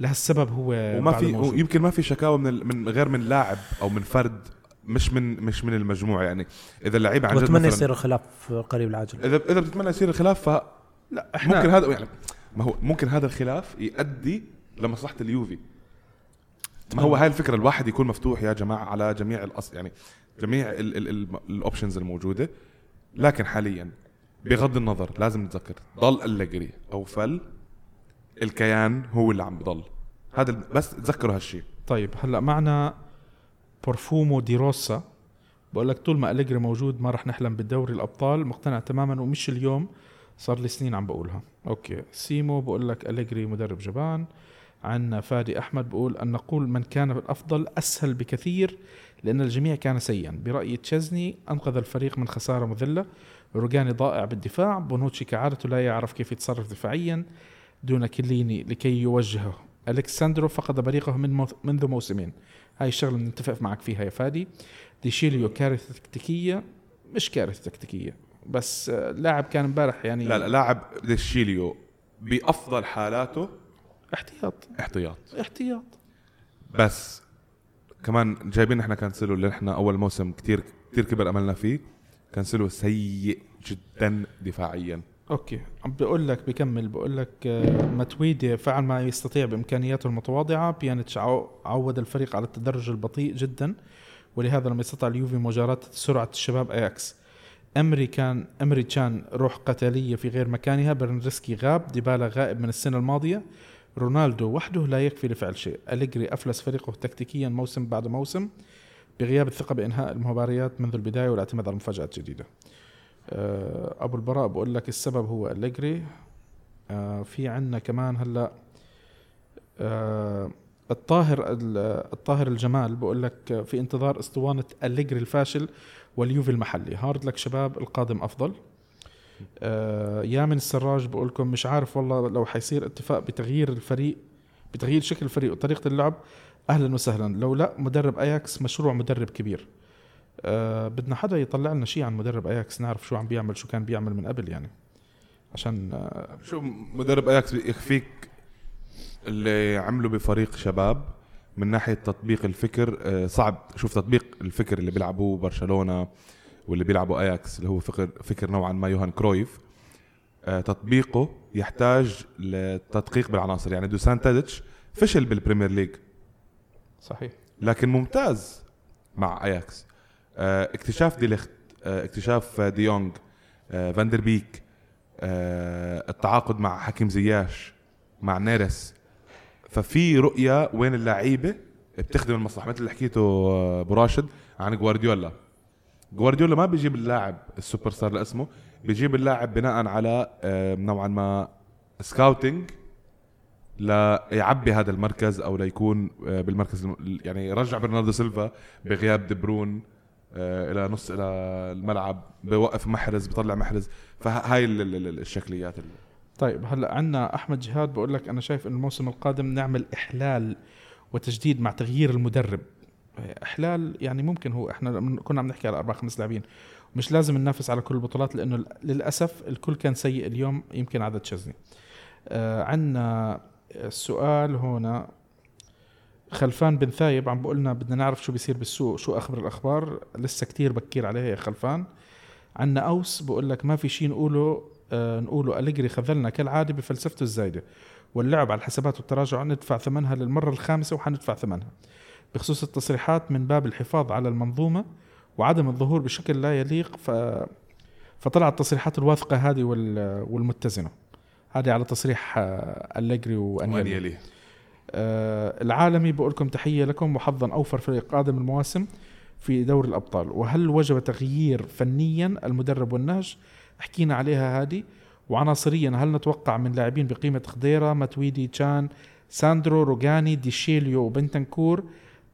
لهالسبب هو وما في موجود. يمكن ما في شكاوى من ال- من غير من لاعب أو من فرد مش من مش من المجموعه يعني إذا اللعيبه عن جد مثلاً- يصير الخلاف قريب العاجل اذا إذا بتتمنى يصير الخلاف ف لا إحنا ممكن هذا يعني ما هو ممكن هذا الخلاف يؤدي لمصلحة اليوفي. ما هو هاي الفكرة؟ الواحد يكون مفتوح يا جماعة على جميع الأص يعني جميع الاوبشنز الموجودة. لكن حاليا بغض النظر لازم نتذكر ضل أليجري أو فل الكيان هو اللي عم بضل. هذا بس تذكروا هالشيء طيب هلأ معنا بورفومو دي روسا بقول لك طول ما أليجري موجود ما رح نحلم بالدوري الأبطال. مقتنع تماما ومش اليوم. صار لي سنين عم بقولها. okay. سيمو بقول لك أليجري مدرب جبان. عندنا فادي أحمد بقول أن نقول من كان الأفضل أسهل بكثير لأن الجميع كان سيئا. برايي تشيزني أنقذ الفريق من خسارة مذلة. روجاني ضائع بالدفاع. بونوتشي كعادته لا يعرف كيف يتصرف دفاعيا دون كيليني لكي يوجهه. أليكس ساندرو فقد بريقه من منذ موسمين. هاي الشغلة بنتفق معك فيها يا فادي. ديشيليو كارثة تكتيكية. مش كارثة تكتيكية. بس لاعب كان امبارح يعني لا لا لاعب ديشيليو بأفضل حالاته احتياط. احتياط. احتياط. بس كمان جايبين إحنا كانسلو اللي إحنا أول موسم كتير كتير كبر أملنا فيه. كانسلو سيء جدا دفاعيا. okay. عم بقول لك بكمل. بقول لك آه، ماتويدي فعل ما يستطيع بإمكانياته المتواضعة. بيانيتش عود الفريق على التدرج البطيء جدا. ولهذا لم يستطع اليوفي مجاراة سرعة الشباب أياكس. إمري كان إمري كان روح قتالية في غير مكانها برنارديسكي غاب ديبالا غائب من السنة الماضية. رونالدو وحده لا يكفي لفعل شيء. أليجري أفلس فريقه تكتيكيا موسم بعد موسم بغياب الثقة بإنهاء المباريات منذ البداية والاعتماد على المفاجآت الجديدة آه، أبو البراء بقول لك السبب هو أليجري. آه، في عنا كمان هلأ آه، الطاهر الطاهر الجمال بقول لك في انتظار أسطوانة أليجري الفاشل. واليوفي المحلي. هارد لك شباب القادم أفضل. آه يامن السراج بقول لكم مش عارف والله لو حيصير اتفاق بتغيير الفريق بتغيير شكل الفريق وطريقة اللعب أهلا وسهلا. لو لا مدرب أياكس مشروع مدرب كبير. آه بدنا حدا يطلع لنا شيء عن مدرب أياكس نعرف شو عم بيعمل شو كان بيعمل من قبل يعني. عشان آه شو مدرب أياكس يكفيك اللي عمله بفريق شباب؟ من ناحية تطبيق الفكر آه صعب. شوف تطبيق الفكر اللي بيلعبوه برشلونة واللي بيلعبوا اياكس اللي هو فكر فكر نوعا ما يوهان كرويف آه تطبيقه يحتاج لتدقيق بالعناصر. يعني دوسان تاديتش فشل بال Premier League صحيح. لكن ممتاز مع اياكس آه اكتشاف ديليخت اكتشاف ديونج فاندر بيك التعاقد مع حكيم زياش مع نيرس ففي رؤية وين اللعيبة بتخدم المصلحة مثل اللي حكيته آه، أبو راشد عن جوارديولا جوارديولا ما بيجيب اللاعب ال super star اللي اسمه بيجيب اللاعب بناء على نوعا ما scouting ليعبي هذا المركز أو ليكون آه، بالمركز يعني يرجع برناردو سيلفا بغياب دي برون آه، إلى نص إلى الملعب بوقف محرز بيطلع محرز. فهاي الشكليات اللي طيب هلا عندنا أحمد جهاد بقول لك أنا شايف انه الموسم القادم نعمل إحلال وتجديد مع تغيير المدرب. إحلال يعني ممكن هو إحنا كنا عم نحكي على أربع خمس لاعبين. مش لازم ننافس على كل البطولات لأنه للأسف الكل كان سيء اليوم يمكن عدد شزني آه عندنا السؤال هنا خلفان بن ثايب عم بقولنا بدنا نعرف شو بيصير بالسوق شو اخبر الأخبار؟ لسه كتير بكير عليها يا خلفان. عندنا أوس بقول لك ما في شيء نقوله آه نقوله أليجري خذلنا كالعادة بفلسفته الزايدة واللعب على الحسابات والتراجع ندفع ثمنها للمرة الخامسة وحندفع ثمنها بخصوص التصريحات من باب الحفاظ على المنظومة وعدم الظهور بشكل لا يليق ف فطلعت التصريحات الواثقة هذه والمتزنة. هذه على تصريح أليجري وأنيلي. آه العالمي بقول لكم تحية لكم وحظا أوفر فريق قادم المواسم في دوري الأبطال. وهل وجب تغيير فنيا المدرب والنهج؟ حكينا عليها هذه. وعناصريا هل نتوقع من لاعبين بقيمة خضيرة ماتويدي تشان ساندرو روجاني ديشيليو وبنتنكور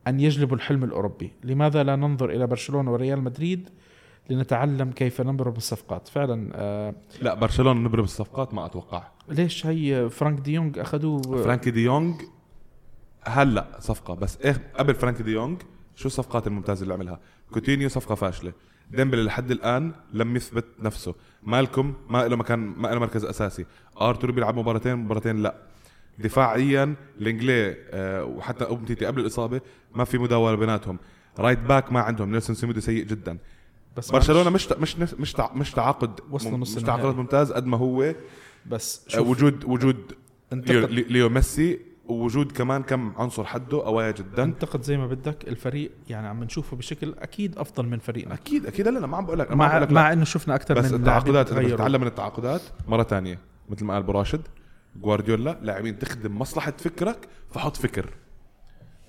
أن يجلبوا الحلم الأوروبي؟ لماذا لا ننظر إلى برشلونة وريال مدريد لنتعلم كيف نمر بالصفقات؟ فعلا آه لا برشلونة نمر بالصفقات ما أتوقع. ليش هي فرانك ديونج دي أخذوه؟ فرانك ديونج دي هلأ صفقة بس إيه قبل فرانك ديونج دي شو الصفقات الممتازة اللي عملها؟ كوتينيو صفقة فاشلة. ديمبلي لحد الآن لم يثبت نفسه. مالكم ما له مكان ما له مركز أساسي. آرتور بيلعب مباراتين مباراتين لا. دفاعيا لينجليه آه وحتى امتيتي قبل الإصابة ما في مداولة بيناتهم. right back ما عندهم. نيلسون سيميدو سيء جدا. بس برشلونة مش مش مش مش تعاقد مش تعاقد ممتاز قد ما هو. بس آه وجود وجود ليو, ليو ميسي ووجود كمان كم عنصر حده قوية جدا. انتقد زي ما بدك الفريق يعني عم نشوفه بشكل أكيد أفضل من فريقنا. أكيد أكيد. لا لا ما عم بقول لك أنا ما عم مع لك لا. مع إنه شفنا أكثر بس من التعاقدات. تتعلم من التعاقدات مرة تانية مثل ما قال براشد جوارديولا لاعبين تخدم مصلحة فكرك فحط فكر.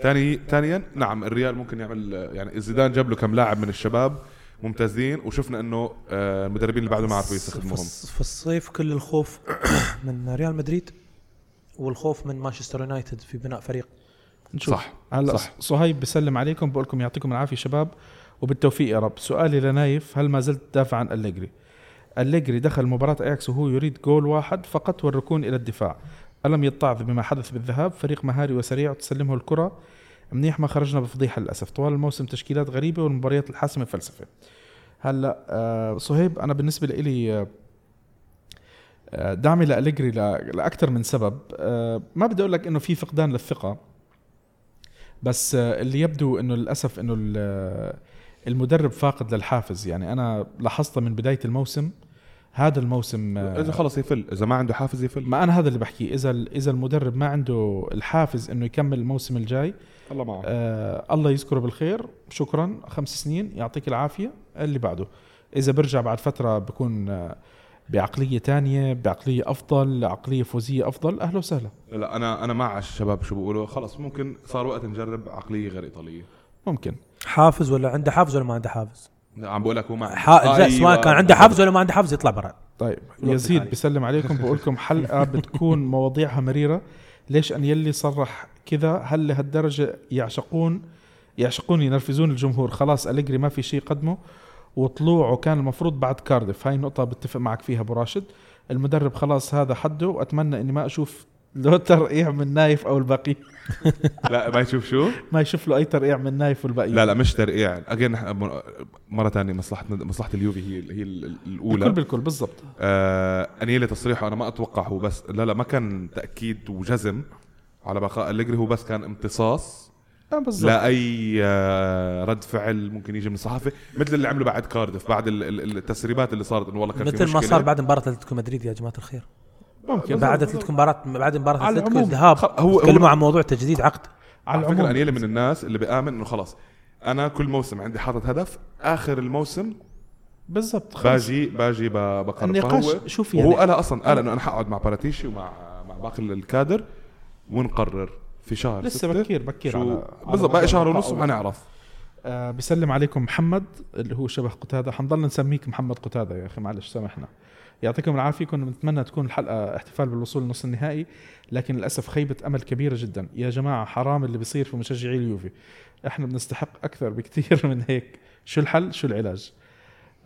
ثاني ثانيا نعم الريال ممكن يعمل يعني زيدان جاب له كم لاعب من الشباب ممتازين وشفنا إنه آه، المدربين اللي بعده ما عرفوا يستخدموهم. في الصيف كل الخوف من ريال مدريد. والخوف من مانشستر يونايتد في بناء فريق. نشوف. صح، هلا صح. صهيب بسلم عليكم بقول لكم يعطيكم العافية شباب وبالتوفيق يا رب. سؤالي لنايف هل ما زلت تدافع عن أليجري؟ أليجري دخل مباراة أياكس وهو يريد جول واحد فقط والركون إلى الدفاع. ألم يتعظ بما حدث بالذهاب؟ فريق مهاري وسريع وتسلمه الكرة. منيح ما خرجنا بفضيحة للأسف. طوال الموسم تشكيلات غريبة والمباريات الحاسمة فلسفة. هلا آه صهيب أنا بالنسبة لي دعمي لأليجري لأكثر من سبب. آه، ما بدي أقول لك إنه في فقدان للثقة بس آه، اللي يبدو إنه للأسف إنه ال- المدرب فاقد للحافز. يعني أنا لاحظت من بداية الموسم هذا الموسم آه، إذا خلص يفل إذا ما عنده حافز يفل. ما أنا هذا اللي بحكيه. إذا إذا المدرب ما عنده الحافز إنه يكمل الموسم الجاي الله معه. آه الله يذكره بالخير. شكرا. خمس سنين يعطيك العافية. اللي بعده إذا برجع بعد فترة بكون آه بعقلية تانية بعقلية أفضل عقلية فوزية أفضل. أهلا وسهلا. لا أنا أنا مع الشباب شو بيقولوا. خلص ممكن صار وقت نجرب عقلية غير إيطالية. ممكن. حافز ولا عنده حافز ولا ما عنده حافز؟ عم بقول لك هو ما حا... لا أيوة. سواء كان عنده حافز ولا ما عنده حافز يطلع برا. طيب يزيد. بسلم عليكم بقول لكم حلقة بتكون مواضيعها مريرة. ليش أن يلي صرح كذا؟ هل لهالدرجة يعشقون يعشقون ينرفزون الجمهور؟ خلاص أليجري ما في شيء قدمه. وطلوعه كان المفروض بعد كاردف هاي النقطه بتفق معك فيها أبو راشد. المدرب خلاص هذا حده. واتمنى إني ما أشوف له ترقيع من نايف أو الباقي لا ما يشوف شو؟ ما يشوف له أي ترقيع من نايف والباقي لا لا مش ترقيع. again مرة ثانية مصلحة مصلحة اليوفي هي هي بالكل الأولى. بالكل بالضبط. آه انيلي تصريحه أنا ما أتوقع هو بس لا لا ما كان تأكيد وجزم على بقاء أليجري. هو بس كان امتصاص. آه بالضبط. لا أي آه رد فعل ممكن يجي من الصحافه مثل اللي عمله بعد كاردف بعد ال- ال- التسريبات اللي صارت إنه والله كان في مثل ما. صار بعد مباراة أتلتيكو مدريد يا جماعة الخير. ممكن. بعد أتلتيكو مباراة بعد مباراة أتلتيكو الذهاب هو- تكلموا هو- عن موضوع تجديد عقد. على على فكرة انيلي من الناس اللي بيامن إنه خلاص أنا كل موسم عندي حاطط هدف آخر الموسم بالضبط. باجي باجي بقرر النقاش شوف وهو يعني قالها أصلا قال إنه أنا حقعد مع باراتيشي ومع مع باقي الكادر ونقرر. في شهر لسه ستة. بكير بكير شو على بالضبط باقي شهر ونص. وحنعرف. آه بسلم عليكم محمد اللي هو شبه قتادة. حنضل نسميك محمد قتادة يا أخي معلش سامحنا. يعطيكم العافية. كنا بنتمنى تكون الحلقة احتفال بالوصول لنص النهائي لكن للأسف خيبة أمل كبيرة جدا. يا جماعة حرام اللي بيصير في مشجعي اليوفي. إحنا بنستحق أكثر بكثير من هيك. شو الحل؟ شو العلاج؟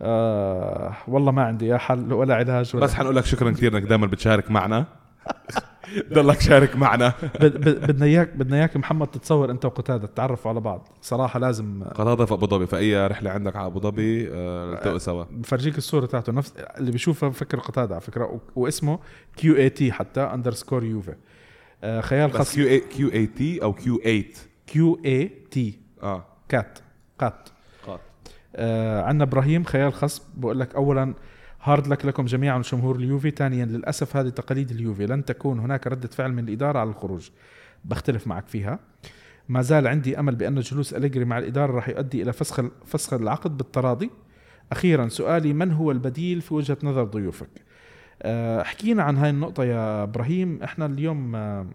آه والله ما عندي يا حل ولا علاج ولا بس حنقول لك شكرا كثير إنك دائما بتشارك معنا. ضلك شارك معنا. بد- بد- بدنا اياك بدنا إياك محمد تتصور أنت وقتاده تتعرفوا على بعض. صراحة لازم قطاطة في أبو ظبي. فأي رحلة عندك على أبو ظبي آه، التقوا سوا. بفرجيك الصورة تاعته. نفس اللي بيشوفها بفكر قتاده على فكرة واسمه كيو إي تي حتى اندرسكور يوفي. آه خيال خاص كيو اي كيو إي تي أو كيو 8 كيو إي تي. آه. كات. قات. قات. آه عندنا إبراهيم خيال خصب بقول لك اولا هارد لك لكم جميعا جمهور اليوفي. ثانيا للأسف هذه تقاليد اليوفي. لن تكون هناك ردة فعل من الإدارة على الخروج. بختلف معك فيها. ما زال عندي أمل بأن جلوس أليجري مع الإدارة راح يؤدي إلى فسخ فسخ العقد بالتراضي. أخيرا سؤالي من هو البديل في وجهة نظر ضيوفك؟ آه، حكينا عن هاي النقطة يا إبراهيم. إحنا اليوم آه،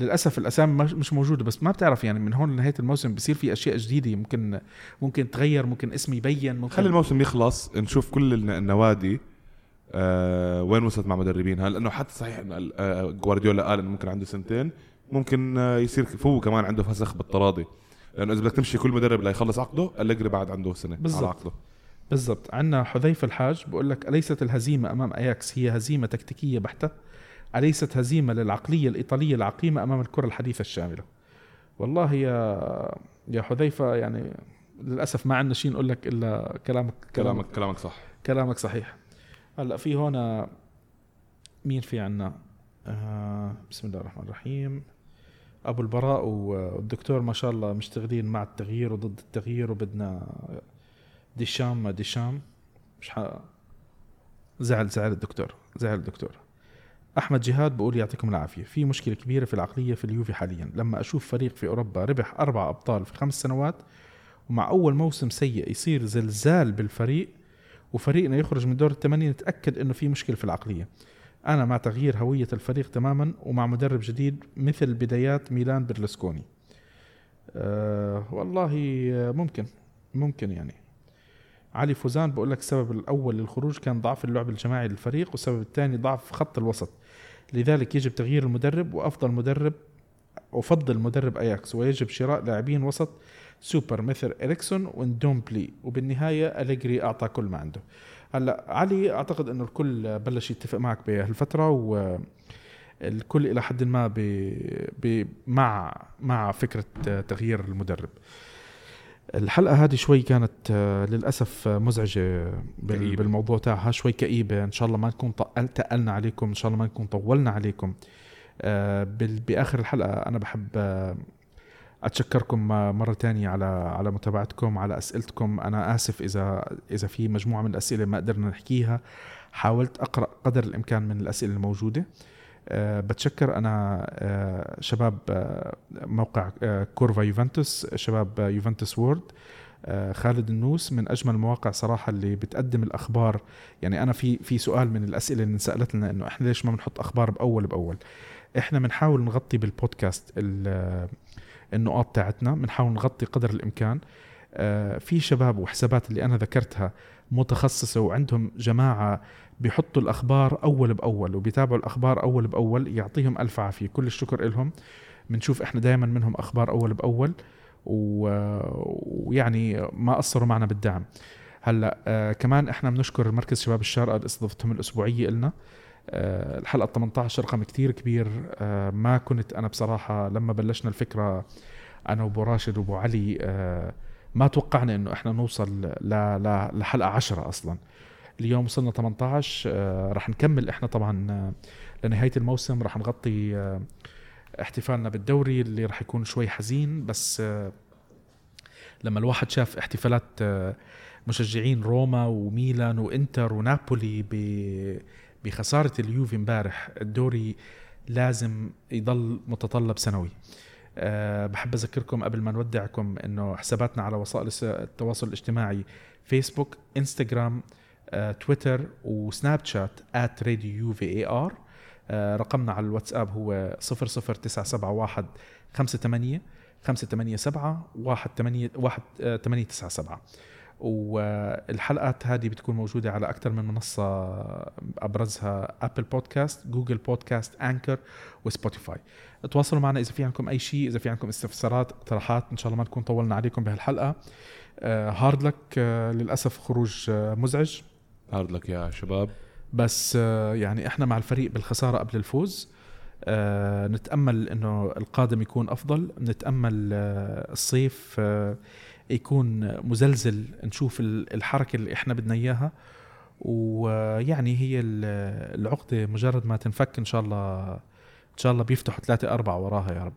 للأسف الأسامي مش- موجودة بس ما بتعرف يعني من هون لنهاية الموسم بصير في أشياء جديدة ممكن ممكن تغير ممكن اسم يبين ممكن خلي الموسم يخلص نشوف كل الن- النوادي. آه وين وصلت مع مدربينها لأنه حتى صحيح انه ال- آه جوارديولا قال إنه ممكن عنده سنتين ممكن آه يصير هو كمان عنده فسخ بالتراضي. لأنه إذا بدك تمشي كل مدرب ليخلص عقده أليجري بعد عنده سنة بالضبط. على عقده. بالضبط. عندنا حذيفة الحاج بقول لك أليست الهزيمة أمام أياكس هي هزيمة تكتيكية بحتة. أليست هزيمة للعقلية الإيطالية العقيمة أمام الكرة الحديثة الشاملة؟ والله يا يا حذيفة يعني للأسف ما عندنا شيء نقول لك إلا كلامك كلامك كلامك صح. كلامك صحيح. هلأ في هون مين في عنا؟ آه بسم الله الرحمن الرحيم. أبو البراء والدكتور ما شاء الله مشتغلين مع التغيير وضد التغيير وبدنا ديشام ما ديشام. مش ح... زعل زعل الدكتور زعل الدكتور. أحمد جهاد بقول يعطيكم العافية. في مشكلة كبيرة في العقلية في اليوفي حاليا. لما أشوف فريق في أوروبا ربح أربع أبطال في خمس سنوات ومع أول موسم سيء يصير زلزال بالفريق وفريقنا يخرج من دور الثمانية نتأكد إنه في مشكلة في العقلية. أنا مع تغيير هوية الفريق تماما ومع مدرب جديد مثل بدايات ميلان برلسكوني. أه والله ممكن ممكن يعني. علي فوزان بقول لك السبب الأول للخروج كان ضعف اللعب الجماعي للفريق والسبب الثاني ضعف خط الوسط. لذلك يجب تغيير المدرب وأفضل مدرب افضل مدرب أياكس ويجب شراء لاعبين وسط سوبر مثل اريكسون واندومبلي وبالنهاية أليجري أعطى كل ما عنده. هلأ علي أعتقد إنه الكل بلش يتفق معك بهالفترة و الكل إلى حد ما ب... ب... مع مع فكرة تغيير المدرب. الحلقة هذه شوي كانت آه، للأسف مزعجة بال- كئيبة. بالموضوع تاعها. شوي كئيبة. إن شاء الله ما نكون تقلنا عليكم. إن شاء الله ما نكون طولنا عليكم. آه، بآخر الحلقة أنا بحب آه، أتشكركم مرة تانية على على متابعتكم على أسئلتكم. أنا آسف اذا إذا في مجموعة من الأسئلة ما قدرنا نحكيها. حاولت أقرأ قدر الإمكان من الأسئلة الموجودة. بتشكر أنا أه شباب أه موقع كورفا يوفنتوس شباب آه، يوفنتوس وورد خالد النوس. من أجمل المواقع صراحة اللي بتقدم الأخبار يعني أنا في في سؤال من الأسئلة اللي انسالت لنا إنه إحنا ليش ما بنحط أخبار بأول بأول؟ إحنا بنحاول نغطي بالبودكاست ال- النقاط تاعتنا بنحاول نغطي قدر الإمكان. آه، في شباب وحسابات اللي أنا ذكرتها متخصصة وعندهم جماعة بيحطوا الأخبار أول بأول وبيتابعوا الأخبار أول بأول يعطيهم ألف عافية. كل الشكر لهم بنشوف إحنا دائما منهم أخبار أول بأول و- ويعني ما قصروا معنا بالدعم. هلأ آه كمان إحنا بنشكر مركز شباب الشارقة لاستضافتهم الأسبوعية لنا آه الحلقة 18 رقم كتير كبير. آه ما كنت أنا بصراحة لما بلشنا الفكرة أنا وأبو راشد وأبو علي آه ما توقعنا إنه إحنا نوصل ل- ل- لحلقة 10 أصلا. اليوم وصلنا 18 آه رح نكمل. إحنا طبعا آه لنهاية الموسم رح نغطي آه احتفالنا بالدوري اللي رح يكون شوي حزين بس لما الواحد شاف احتفالات مشجعين روما وميلان وإنتر ونابولي بخسارة اليوفي امبارح الدوري لازم يضل متطلب سنوي. أه بحب أذكركم قبل ما نودعكم إنه حساباتنا على وسائل التواصل الاجتماعي فيسبوك انستغرام Twitter و Snapchat راديو U A R رقمنا على الواتساب هو 00971 58 587 1897 والحلقات هذه بتكون موجودة على أكثر من منصة أبرزها Apple Podcast Google Podcast Anchor و Spotify تواصلوا معنا إذا في عندكم أي شيء إذا في عندكم استفسارات اقتراحات إن شاء الله ما نكون طولنا عليكم بهالحلقة. hard luck للأسف خروج آه، مزعج. hard luck يا شباب. بس آه، يعني إحنا مع الفريق بالخسارة قبل الفوز. آه، نتأمل إنه القادم يكون أفضل. نتأمل آه، الصيف آه، يكون مزلزل. نشوف ال- الحركة اللي إحنا بدنا إياها. ويعني هي ال- العقدة مجرد ما تنفك إن شاء الله إن شاء الله بيفتحوا ثلاثة أربعة وراها يا رب.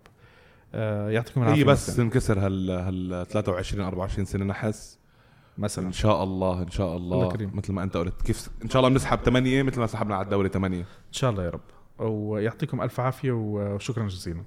آه، يعطيكم العافية هي بس مثلاً. تنكسر هال هال 23 24 سنة نحس. مثلا. إن شاء الله إن شاء الله, الله كريم. مثل ما أنت قلت كيف إن شاء الله بنسحب 8 مثل ما سحبنا على الدوري 8 إن شاء الله يا رب. ويعطيكم ألف عافية وشكرا جزيلا.